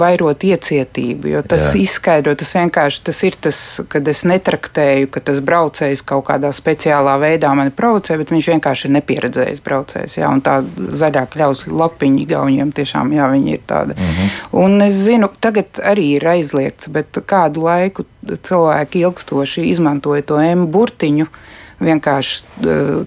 vairot iecietību, jo tas jā. izskaidro, tas vienkārši tas ir tas, kad es netraktēju, ka tas braucējs kaut kādā speciālā veidā mani provocē, bet viņš vienkārši ir nepieredzējis braucējs. Jā, un tā zaļā kļaus lapiņa gauniem tiešām, jā, viņi ir tādi. Mm -hmm. Un es zinu, tagad arī ir aizliegts, bet kādu laiku cilvēki ilgstoši izmantoja to M burtiņu vienkārši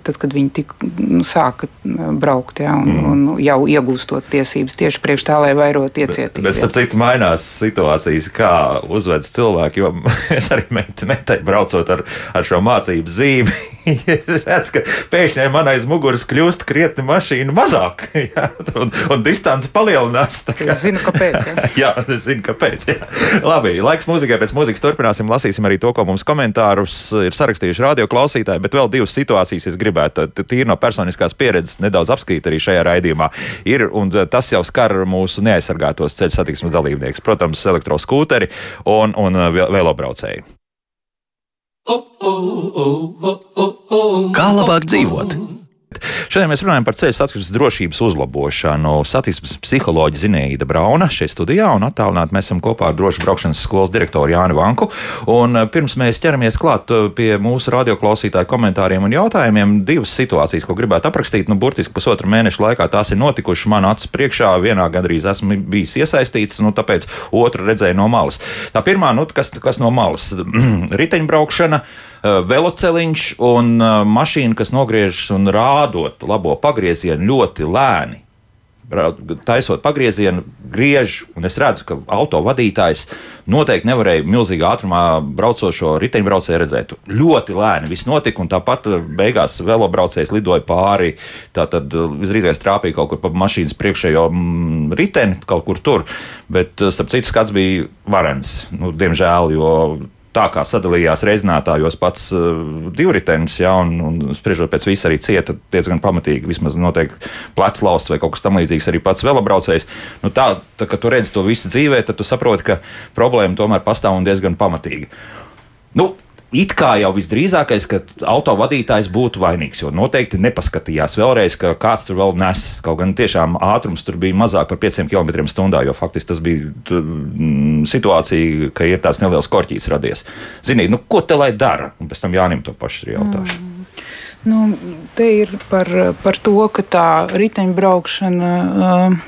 tad, kad viņi tik, nu, sāka braukt, jā, un, mm. un jau iegūstot tiesības tieši priekš tā, lai vairotu iecietību. Bet, bet starp citu, mainās situācijas, kā uzvedas cilvēki, jo es arī metai braucot ar, ar šo mācību zīmi, redz, ka pēkšņi man aiz muguras kļūst krietni mašīnu mazāk, jā, un, un distance palielinās. Es zinu, kāpēc. Jā, jā es zinu, kāpēc. Jā. Labi, laiks mūzikai, pēc mūzikas turpināsim, lasīsim arī to, ko mums komentārus ir sarakstījuši radio klausītāji, bet vēl divas situācijas es gribētu tīri no personiskās pieredzes nedaudz apskatīt arī šajā raidījumā. Ir, un tas jau skar mūsu neaizsargātos ceļu satiksmes dalībniekus, protams, elektroskūteri un, un velobraucēji. Kā labāk dzīvot? Šodien mēs runājam par ceļu satiksmes drošības uzlabošanu. Satiksmes psiholoģija Zinēja Brauna šeit studijā un attālināti mēs esam kopā ar drošu braukšanas skolas direktoru Jāni Vanku. Un eh, pirms mēs ķeramies klāt eh, pie mūsu radioklausītāju komentāriem un jautājumiem, divas situācijas, ko gribētu aprakstīt. Nu, burtiski pusotru mēnešu laikā tās ir notikušas man acu priekšā. Vienā gandrīz esmu bijis iesaistīts, nu, tāpēc otru redzēju no malas. Tā pirmā, nu, kas, kas no malas - riteņbraukšana. Eh, veloceliņš un eh, mašīna, kas nogriežas un rādot labo pagriezienu ļoti lēni. Taisot pagriezienu, griež, un es redzu, ka auto vadītājs noteikti nevarēja milzīgā ātrumā braucošo riteņbraucēju redzēt. Ļoti lēni viss notika, un tāpat eh, beigās velobraucējs lidoja pāri. Tad visdrīzāk trāpīja kaut kur pa mašīnas priekšējo mm, riteni, kaut kur tur. Bet, starp citu, skats bija varens. Nu, diemžēl, jo tā kā sadalījās reizinātājos pats uh, divritenis, ja, un, un spriežot pēc visa arī cieta diezgan pamatīgi, vismaz noteikti pleclausts vai kaut kas tamlīdzīgs arī pats velobraucējs. Nu, tā, tā, kad tu redzi to visu dzīvē, tad tu saproti, ka problēma tomēr pastāv un diezgan pamatīgi. Nu, It kā jau visdrīzākais, ka autovadītājs būtu vainīgs, jo noteikti nepaskatījās vēlreiz, ka kāds tur vēl nes. Kaut gan tiešām ātrums tur bija mazāk par 5 km/h, jo faktiski tas bija t, m, situācija, ka ir tās nelielas korķītes radies. Ziniet, nu, ko te lai dara? Un pēc tam Jānim to pašu jautāšu. Mm. Nu, te ir par, par to, ka tā riteņbraukšana. Uh,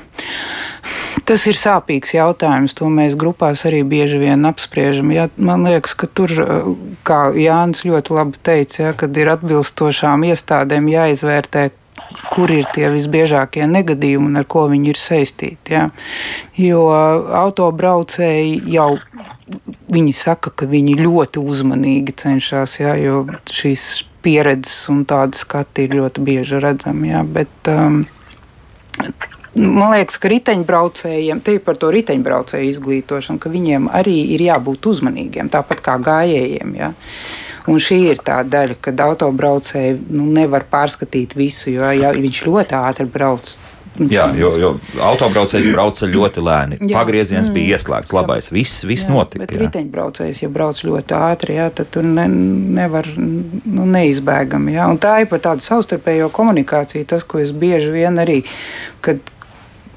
Tas ir sāpīgs jautājums. To mēs grupās arī bieži vien apspriežam. Ja, man liekas, ka tur, kā Jānis ļoti labi teica, ja, kad ir atbilstošām iestādēm jāizvērtē, kur ir tie visbiežākie negadījumi un ar ko viņi ir saistīti. Ja. Jo autobraucēji jau viņi saka, ka viņi ļoti uzmanīgi cenšas, ja, jo šīs pieredzes un tādas skati ir ļoti bieži redzami. Ja, bet, um, Man liekas, ka riteņbraucējiem, te par to riteņbraucēju izglītošanu, ka viņiem arī ir jābūt uzmanīgiem, tāpat kā gājējiem. Ja? Un šī ir tā daļa, kad autobraucēji nu, nevar pārskatīt visu, jo ja viņš ļoti ātri brauc. Jā, jo, jo autobraucējs brauca ļoti lēni. Jā, Pagrieziens mm, bija ieslēgts, labais. Viss, viss jā, notika. Bet riteņbraucējs, ja brauc ļoti ātri, jā, tad tur ne, nevar nu, neizbēgami. Jā. Un tā ir par tādu savstarpējo komunikāciju, tas, ko es bieži vien arī, kad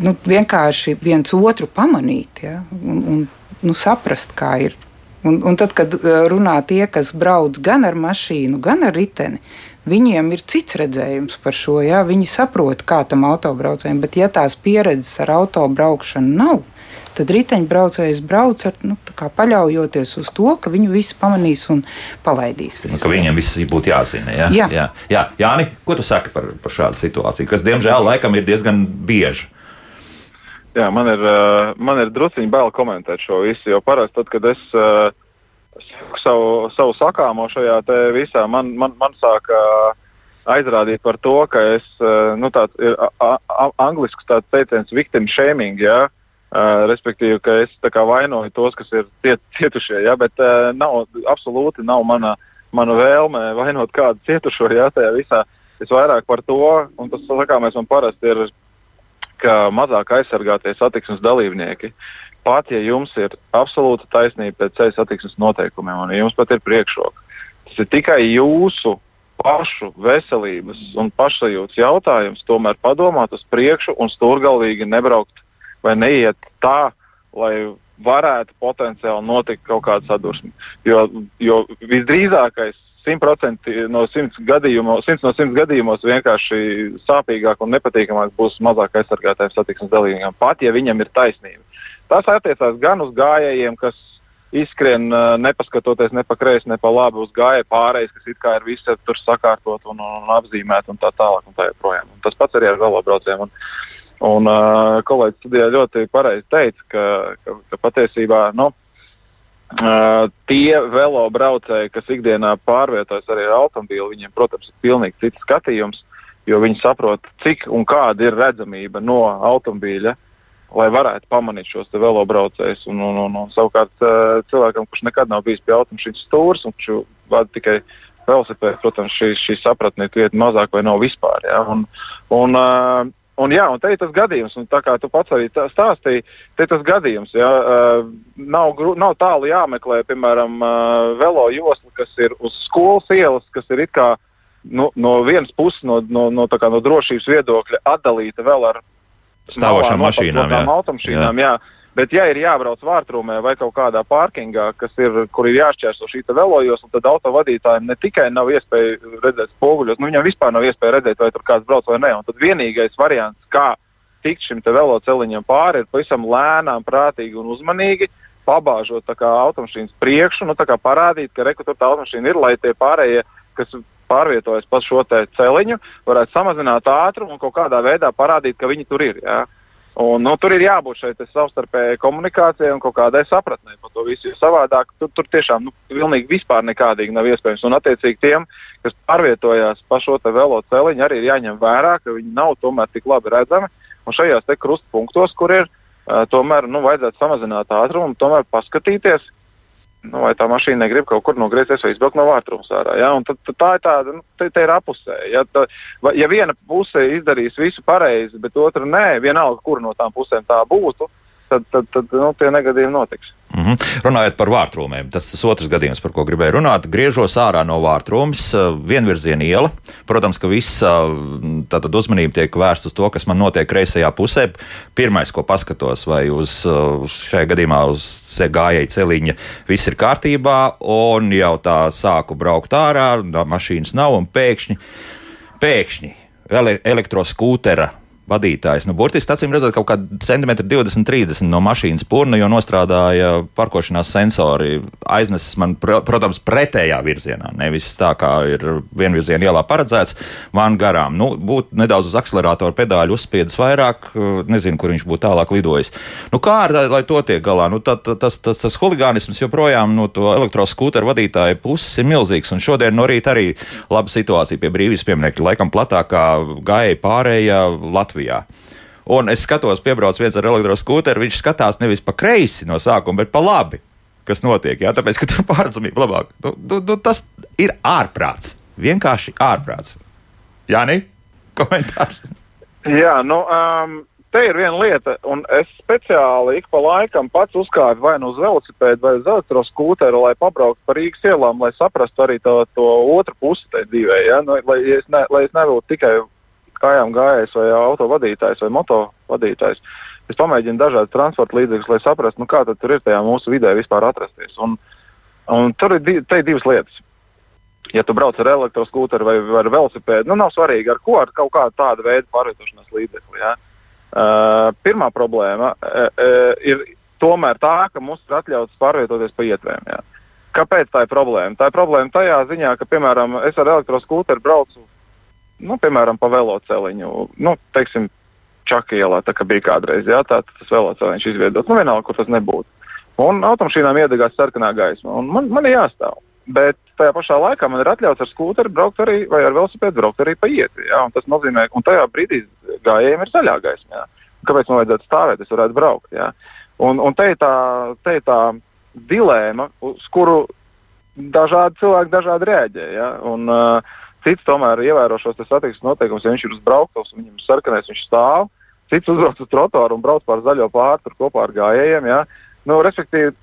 nu, vienkārši viens otru pamanīt ja, un, un nu, saprast, kā ir. Un, un tad, kad uh, runā tie, kas brauc gan ar mašīnu, gan ar riteni, viņiem ir cits redzējums par šo. Ja? Viņi saprot, kā tam autobraucējiem, bet ja tās pieredzes ar autobraukšanu nav, tad riteņbraucējs brauc ar, nu, paļaujoties uz to, ka viņu visi pamanīs un palaidīs. Nu, ka viņiem viss būtu jāzina. Ja? Jā. Jā. Jā. Jāni, ko tu saki par, par šādu situāciju, kas diemžēl laikam ir diezgan bieži? Jā, man ir, uh, man ir druskuļi bail komentēt šo visu, jo parasti, tad, kad es uh, savu, savu sakāmo šajā visā, man, man, man sāk uh, aizrādīt par to, ka es, nu, tāds ir angļuiski tāds teiciens victim shaming, uh, respektīvi, ka es kā, vainoju tos, kas ir ciet, cietušie, ja? bet nav, absolūti nav mana, mana vēlme vainot kādu cietušo ja? tajā visā. Es vairāk par to, un tas sakāmais man parasti ir ka mazāk aizsargātie satiksmes dalībnieki, pat ja jums ir absolūta taisnība pēc ceļa satiksmes noteikumiem un jums pat ir priekšroka, tas ir tikai jūsu pašu veselības un pašsajūtas jautājums, tomēr padomāt uz priekšu un stūrgalvīgi nebraukt vai neiet tā, lai varētu potenciāli notikt kaut kāda sadursme. Jo, jo visdrīzākais 100% no 100 gadījumos, 100 no 100 gadījumos vienkārši sāpīgāk un nepatīkamāk būs mazāk aizsargātājiem satiksmes dalībniekiem, pat ja viņam ir taisnība. Tas attiecās gan uz gājējiem, kas izskrien, nepaskatoties ne pa kreisi, ne pa labi uz gāja pārējais, kas it kā ir visi tur sakārtot un, un, un apzīmēt un tā tālāk. Un tā un tas pats arī ar velobraucējiem. Un, un uh, kolēģis studijā ļoti pareizi teica, ka, ka, ka patiesībā nu, uh, tie velobraucēji, kas ikdienā pārvietojas arī ar automobīlu, viņiem, protams, ir pilnīgi cits skatījums, jo viņi saprot, cik un kāda ir redzamība no automobīļa lai varētu pamanīt šos velobraucējus. Un, un, un, un, savukārt cilvēkam, kurš nekad nav bijis pie automašīnas stūres un kurš vada tikai velosipēdu, protams, šī, šī sapratne ir krietni mazāk vai nav vispār. Ja? Un, un, uh, Un, jā, un te ir tas gadījums, un tā kā tu pats arī stāstīji, te ir tas gadījums. Jā, uh, nav, nav tālu jāmeklē, piemēram, uh, velo josla, kas ir uz skolas ielas, kas ir kā, nu, no vienas puses, no, no, no, no drošības viedokļa, atdalīta vēl ar stāvošām mašīnām. Jā. Automašīnām, jā. jā. Bet, ja ir jābrauc vārtrūmē vai kaut kādā pārkingā, ir, kur ir jāšķērso šī velojos, tad autovadītājiem ne tikai nav iespēja redzēt spoguļos, nu viņam vispār nav iespēja redzēt, vai tur kāds brauc vai nē. Un tad vienīgais variants, kā tikt šim veloceliņam pāri, ir pavisam lēnām, prātīgi un uzmanīgi pabāžot automašīnas priekšu, nu, parādīt, ka tā automašīna ir, lai tie pārējie, kas pārvietojas pa šo celiņu, varētu samazināt ātrumu un kaut kādā veidā parādīt, ka viņi tur ir. Ja? Un, nu, tur ir jābūt šai savstarpējai komunikācijai un kaut kādai sapratnē par to visu. Jo savādāk tur, tur tiešām nu, pilnīgi vispār nekādīgi nav iespējams. Un, attiecīgi, tiem, kas pārvietojās pa šo velo celiņu, arī ir jāņem vērā, ka viņi nav tomēr tik labi redzami. Un šajos krustpunktos, kur ir, uh, tomēr nu, vajadzētu samazināt ātrumu, tomēr paskatīties, nu, vai tā mašīna negrib kaut kur nogriezties vai izbraukt no vārtrūmas ārā. Ja? Tad, tad tā ir tāda, nu, te, te ir apusē. Ja? Tā, ja viena puse izdarīs visu pareizi, bet otra nē, vienalga, kur no tām pusēm tā būtu, tad, tad, tad nu, tie negadījumi notiks. Mm -hmm. Runājot par vārtrūmēm, tas ir otrs gadījums, par ko gribēju runāt. Griežos ārā no vārtrūmas, eh, vienvirziena iela. Protams, ka viss eh, uzmanība tiek vērsta uz to, kas man notiek kreisajā pusē. Pirmais, ko paskatos, vai uz eh, šajā gadījumā uz gājēju celiņa viss ir kārtībā, un jau tā sāku braukt ārā, mašīnas nav, un pēkšņi, pēkšņi elektroskūtera vadītājs. Nu, burtiski, acīm redzot, kaut kāda centimetra 20, 30 no mašīnas purna, jo nostrādāja parkošanās sensori. Aiznesis man, protams, pretējā virzienā. Nevis tā, kā ir vienvirziena ielā paredzēts, man garām. Nu, būtu nedaudz uz akceleratora pedāļu uzspiedis vairāk, nezinu, kur viņš būtu tālāk lidojis. Nu, kā ar tā, lai to tiek galā? Nu, tā, tā, tas, tas, tas huligānisms joprojām no to elektroskūteru vadītāja puses ir milzīgs. Un šodien no rīta arī laba situācija pie brīvības pieminiekļa, laikam platākā gāja pārējā Latvijā. Latvijā. Un es skatos, piebrauc viens ar elektroskūteru, viņš skatās nevis pa kreisi no sākuma, bet pa labi, kas notiek. Jā, tāpēc, ka tur pārredzamība labāk. Nu, nu, nu, tas ir ārprāts. Vienkārši ārprāts. Jā, nē, komentārs. Jā, nu, um, te ir viena lieta, un es speciāli ik pa laikam pats uzkāpu vai nu uz velosipēdu, vai uz elektroskūteru, lai pabrauktu pa Rīgas ielām, lai saprastu arī to, to otru pusi tajā dzīvē. Ja? Nu, lai, es ne, lai es nebūtu tikai kājām gājējs vai auto vadītājs vai moto vadītājs. Es pamēģinu dažādas transporta līdzekļus, lai saprastu, nu, kā tur ir tajā mūsu vidē vispār atrasties. Un, un tur ir, ir divas lietas. Ja tu brauc ar elektroskūteru vai ar velosipēdu, nu nav svarīgi ar ko, ar kaut kādu tādu veidu pārvietošanās līdzekli. Ja? Uh, pirmā problēma uh, uh, ir tomēr tā, ka mums ir atļauts pārvietoties pa ietvēm. Ja? Kāpēc tā ir problēma? Tā ir problēma tajā ziņā, ka, piemēram, es ar elektroskūteru braucu nu, piemēram, pa veloceliņu, nu, teiksim, Čaka ielā, tā kā bija kādreiz, jā, tā tas veloceliņš izveidots, nu, vienalga, kur tas nebūtu. Un automašīnām iedegās sarkanā gaisma, un man, man ir jāstāv. Bet tajā pašā laikā man ir atļauts ar skūteri braukt arī, vai ar velosipēdu braukt arī pa ietvi. Tas nozīmē, ka tajā brīdī gājējiem ir zaļā gaisma. Jā. Kāpēc man vajadzētu stāvēt, es varētu braukt. Jā. Un, un te ir tā, te ir tā dilēma, uz kuru dažādi cilvēki dažādi reaģē. Ja? Un, uh, Cits tomēr ievēro šos satiksmes noteikumus, ja viņš ir uz brauktuves, viņam ir sarkanais, viņš stāv. Cits uzbrauc uz trotuāru un brauc pār zaļo pāri kopā ar gājējiem. Ja? Nu, respektīvi,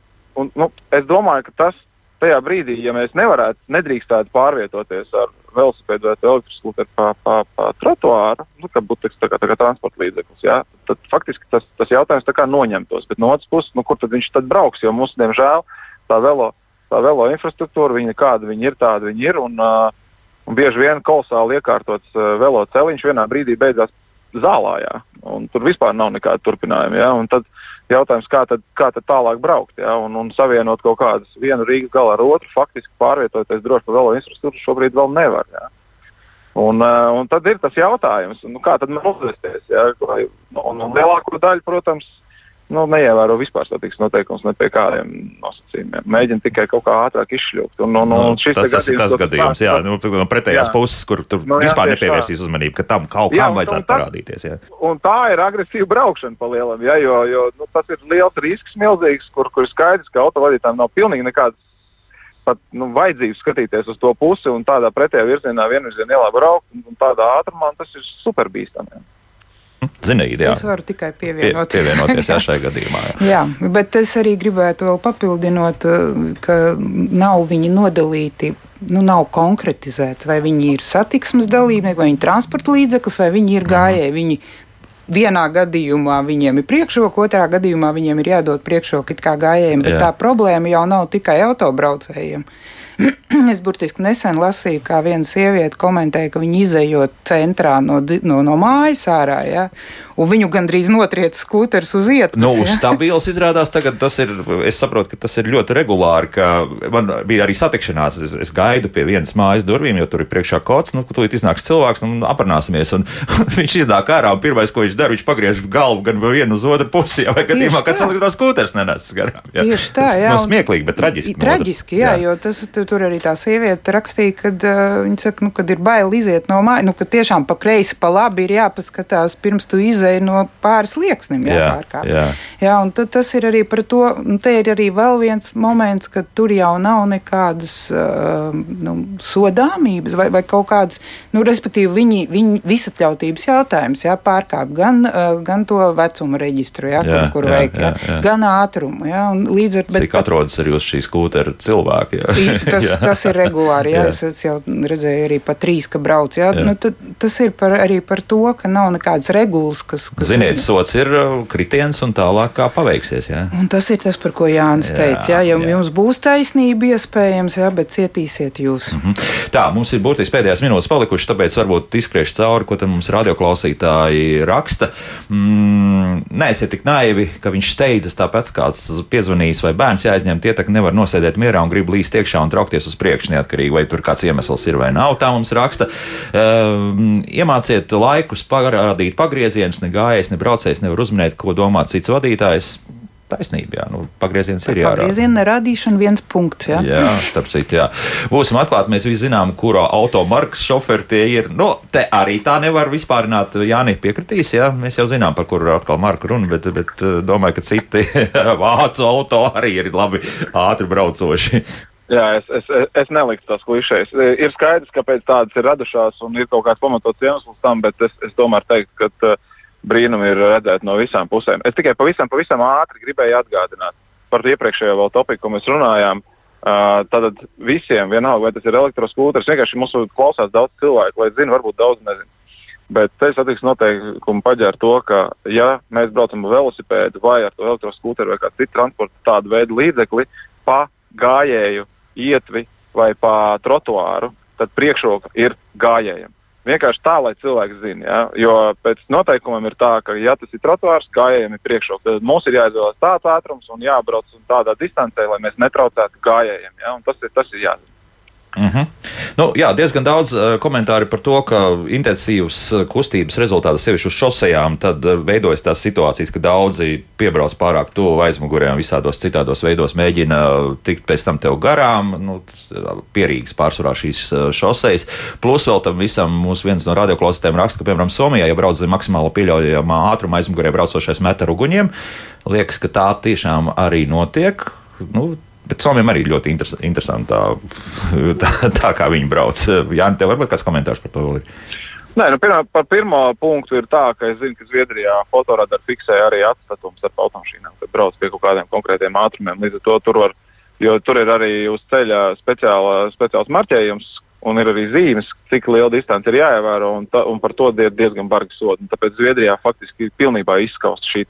un, nu, es domāju, ka tas tajā brīdī, ja mēs nevarētu, nedrīkstētu pārvietoties ar velosipēdu vai elektriskūteri pa, pa, pa trotuāru, nu, ka būtu tā kā, tā kā transporta līdzeklis, ja? tad faktiski tas, tas jautājums noņemtos. Bet no otras puses, nu, kur tad viņš tad brauks? Jo mums, diemžēl, tā velo, tā velo infrastruktūra, viņa kāda viņa ir, tāda viņa ir. Un, uh, Un bieži vien kolosāli iekārtots uh, veloceliņš vienā brīdī beidzās zālā. Jā, tur vispār nav nekāda turpinājuma. Jā, tad, Jautājums, kā tad, kā tad tālāk braukt ja? un, un savienot kaut kādus vienu Rīgas galu ar otru, faktiski pārvietoties droši pa velo infrastruktūru šobrīd vēl nevar. Ja? Un, uh, un tad ir tas jautājums, nu, kā tad man uzvesties. Ja? Un, un lielāko daļu, protams, nu, neievēro vispār statistikas noteikumus ne pie kādiem nosacījumiem. Mēģina tikai kaut kā ātrāk izšļūt. Un, un, un tas, tas gadījums, ir tas gadījums, jā, nu, no pretējās jā. puses, kur tur nu, vispār nepievērsīs uzmanību, ka tam kaut kam vajadzētu tā, parādīties. Jā. Un tā ir agresīva braukšana pa lielam, jā, jo, jo nu, tas ir liels risks, milzīgs, kur, kur skaidrs, ka autovadītājiem nav pilnīgi nekādas pat nu, vajadzības skatīties uz to pusi un tādā pretējā virzienā vienvirzienā ielā braukt un, un tādā ātrumā, tas ir superbīstami. Zinīgi, jā. Es varu tikai pievienoties. Pie, pievienoties jā, šai gadījumā. Jā. jā, bet es arī gribētu vēl papildinot, eh, ka nav viņi nodalīti. Nu, nav konkretizēts, vai viņi ir satiksmes dalībnieki, vai viņi ir transporta līdzeklis, vai viņi ir mhm. gājēji. Viņi vienā gadījumā viņiem ir priekšroka, otrā gadījumā viņiem ir jādod priekšroka it kā gājējiem, bet Jā. tā problēma jau nav tikai autobraucējiem. es burtiski nesen lasīju, kā viena sieviete komentēja, ka viņa izējot centrā no, no, no mājas ārā. Ja, un viņu gandrīz notriec skūters uz ietas. Nu, ja? stabils izrādās tagad tas ir, es saprotu, ka tas ir ļoti regulāri, ka man bija arī satikšanās, es, es gaidu pie vienas mājas durvīm, jo tur ir priekšā kods, nu, tūlīt iznāks cilvēks, nu, aprunāsimies, un viņš iznāk ārā, un pirmais, ko viņš dara, viņš pagriež galvu gan vienu uz otru pusi, vai gadījumā, kad elektroniskās skūters nenes garām. Ja? Tieši tā, jā. Tas, no smieklīgi, bet traģiski. Traģiski, jā, jā, jo tas, tur arī tā sieviete rakstīja, kad uh, viņa saka, nu, kad ir bail iziet no mājas, nu, ka tiešām pa kreisi, pa labi ir jāpaskatās pirms tu izēji no pāris lieksnim jāpārkāp. Jā, jā. jā, un tas ir arī par to, un te ir arī vēl viens moments, ka tur jau nav nekādas uh, nu, sodāmības vai, vai kaut kādas, nu, respektīvi, viņi, viņi visatļautības jautājums, jā, pārkāp gan, uh, gan to vecumu reģistru, jā, jā, kur, kur jā, veikt, jā, jā, gan ātrumu, jā, un līdz ar. Bet, Cik atrodas arī uz šīs skūtera cilvēki, jā. Tas, jā. tas ir regulāri, jā, jā. Es, es jau redzēju arī pa trīs, ka brauc, jā, jā. Nu, tad, tas ir par, arī par to, ka nav nekādas regulas, kas. Kas Ziniet, sots ir uh, kritiens un tālāk kā paveiksies. Jā. Un tas ir tas, par ko Jānis jā, teica. Jā, ja jā. jums būs taisnība, iespējams, jā, bet cietīsiet jūs. Mm -hmm. Tā, mums ir būtiski pēdējās minūtes palikušas, tāpēc varbūt izskriešu cauri, ko mums radioklausītāji raksta. Mm, Neesiet tik naivi, ka viņš steidzas tāpēc, kāds piezvanījis vai bērns jāizņem, tie tak nevar nosēdēt mierā un grib līst iekšā un traukties uz priekšu, neatkarīgi vai tur kāds iemesls ir vai nav. Tā mums raksta. Uh, iemāciet laikus parādīt pagriezienus, ne gājējs, ne braucējs nevar uzminēt, ko domā cits vadītājs. Taisnība, jā, nu, pagrieziens ir jārāda. Pagrieziena neradīšana viens punkts, jā. Jā, starp citu, jā. Būsim atklāti, mēs visi zinām, kura automarkas šoferi tie ir. Nu, te arī tā nevar vispārināt. Jāni piekritīs, jā, mēs jau zinām, par kuru atkal marku runa, bet, bet eh, domāju, ka citi vācu auto arī ir labi ātri braucoši. Jā, es, es, es neliktu tās klišejas. Ir skaidrs, kāpēc tādas ir radušās un ir kaut kāds pamatots iemesls tam, bet es, es tomēr teiktu, ka uh, brīnumi ir redzēti no visām pusēm. Es tikai pavisam, pavisam ātri gribēju atgādināt par iepriekšējo vēl topiku, ko mēs runājām. Uh, tad visiem, vienalga, vai tas ir elektroskūters, vienkārši mums klausās daudz cilvēku, lai zinātu, varbūt daudz nezinu. Bet ceļu satiksmes noteikumi paģēra to, ka, ja mēs braucam ar velosipēdu vai ar elektroskūteru vai kādu citu transporta tādu veidu līdzekli pa gājēju ietvi vai pa trotuāru, tad priekšroka ir gājējiem. Vienkārši tā, lai cilvēks zinātu. Ja? Jo pēc noteikumiem ir tā, ka, ja tas ir trotuārs, gājējiem ir priekšroka, tad mums ir jāizvēlas tāds ātrums un jābrauc tādā distancē, lai mēs netraucētu gājējiem. Ja? Un tas ir, tas ir jāzina. Mhm. -huh. nu, jā, diezgan daudz uh, komentāru par to, ka intensīvas uh, kustības rezultātā, sevišķi uz šosejām, tad uh, veidojas tās situācijas, ka daudzi piebrauc pārāk tuvu aizmugurē un visādos citādos veidos mēģina tikt pēc tam tev garām. Nu, pierīgas pārsvarā šīs šosejas. Plus vēl tam visam mūsu viens no radioklausītājiem raksta, ka, piemēram, Somijā, ja brauc zem maksimāli pieļaujamā ātruma aizmugurē braucošais met ar uguņiem, liekas, ka tā tiešām arī notiek. Nu, Bet Somijam arī ļoti interes, interesanti tā, tā, kā viņi brauc. Jā, tev varbūt kāds komentārs par to vēl ir. Nē, nu, pirmā, par pirmo punktu ir tā, ka es zinu, ka Zviedrijā fotoradar fiksē arī atstatumus starp automašīnām, kad brauc pie kaut kādiem konkrētiem ātrumiem. Līdz ar to tur var, jo tur ir arī uz ceļa speciāla, speciāls marķējums, un ir arī zīmes, cik liela distance ir jāievēro, un, ta, un par to ir diezgan bargi sodi. Tāpēc Zviedrijā faktiski ir pilnībā izskausta šī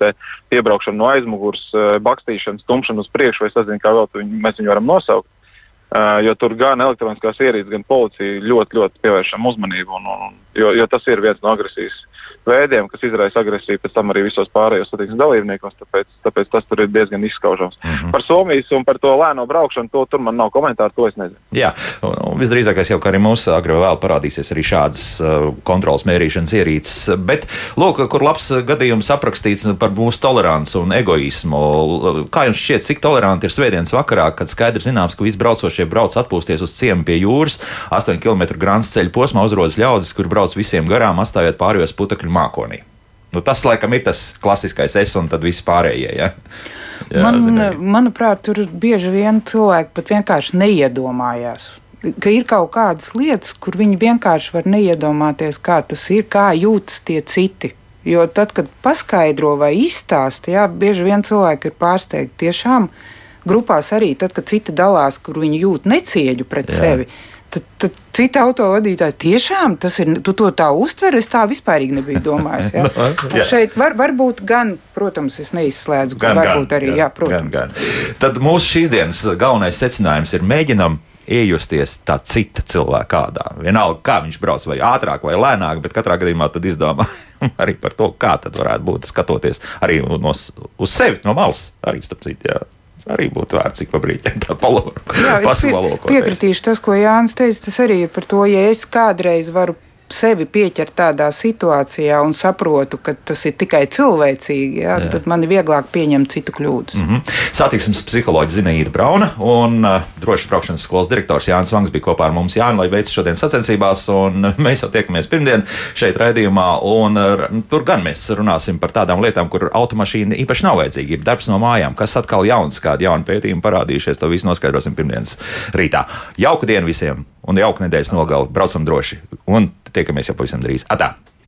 piebraukšana no aizmugures, eh, bakstīšana, stumšana uz priekšu, vai nezinu, kā vēl viņu, mēs viņu varam nosaukt. Uh, jo tur gan elektroniskās ierīces, gan policija ļoti, ļoti pievēršam uzmanību. Un, un, jo, jo tas ir viens no agresijas veidiem, kas izraisa agresiju pēc tam arī visos pārējos satiksmes dalībniekos. Tāpēc, tāpēc tas tur ir diezgan izskaužams. Mm -hmm. Par Somijas un par to lēno braukšanu, to tur man nav komentāru, to es nezinu. Jā, un visdrīzākais jau, ka arī mūsu agrāk vēl parādīsies arī šādas uh, kontrolas mērīšanas ierīces. Bet, lūk, kur labs gadījums aprakstīts par mūsu toleranci un egoismu. Kā jums šķiet, cik toleranti ir svētdienas vakarā, kad skaidrs zināms, ka visi braucošie brauc atpūsties uz ciemu pie jūras, 8 km grāns ceļu posmā uzrodas ļaudis, kur brauc visiem garām, atstājot pārējos putekļu mākonī. Nu, tas, laikam, ir tas klasiskais es un tad viss pārējie. Ja? Jā, Man, zinīgi. manuprāt, tur bieži vien cilvēki pat vienkārši neiedomājās. Ka ir kaut kādas lietas, kur viņi vienkārši var neiedomāties, kā tas ir, kā jūtas tie citi. Jo tad, kad paskaidro vai izstāsta, jā, bieži vien cilvēki ir pārsteigti. Tiešām grupās arī tad, kad citi dalās, kur viņi jūt necieņu pret jā. sevi Tad, tad cita autovadītāja tiešām tas ir. Tu to tā uztver, es tā vispārīgi nebiju domājis. Jā. no, jā. Šeit var, varbūt gan, protams, es neizslēdzu, ka varbūt gan, arī, jā, protams. Gan, gan. Tad mūsu šīs dienas galvenais secinājums ir mēģinam iejusties tā cita cilvēka kādā. Vienalga, kā viņš brauc, vai ātrāk, vai lēnāk, bet katrā gadījumā tad izdomā arī par to, kā tad varētu būt skatoties arī no, uz sevi no malas. Arī starp citu, jā arī būtu vērts ik pa brīdim tā pasaulē. Piekritīšu tas, ko Jānis teica, tas arī ir par to, ja es kādreiz varu sevi pieķert tādā situācijā un saprotu, ka tas ir tikai cilvēcīgi, jā, jā. tad man ir vieglāk pieņemt citu kļūdas. Mm -hmm. Satiksmes psiholoģija Zinaīda Brauna un uh, drošas braukšanas skolas direktors Jānis Vangs bija kopā ar mums Jāni, lai veictu šodien sacensībās, un uh, mēs jau tiekamies pirmdien šeit raidījumā, un uh, tur gan mēs runāsim par tādām lietām, kur automašīna īpaši nav vajadzīga, ir darbs no mājām, kas atkal jauns, kādi jauni pētījumi parādījušies, to visu noskaidrosim pirmdienas rītā. Jauku dienu visiem un jauku nedēļas nogali, braucam droši! Un tiekamies jau pavisam drīz. Atā!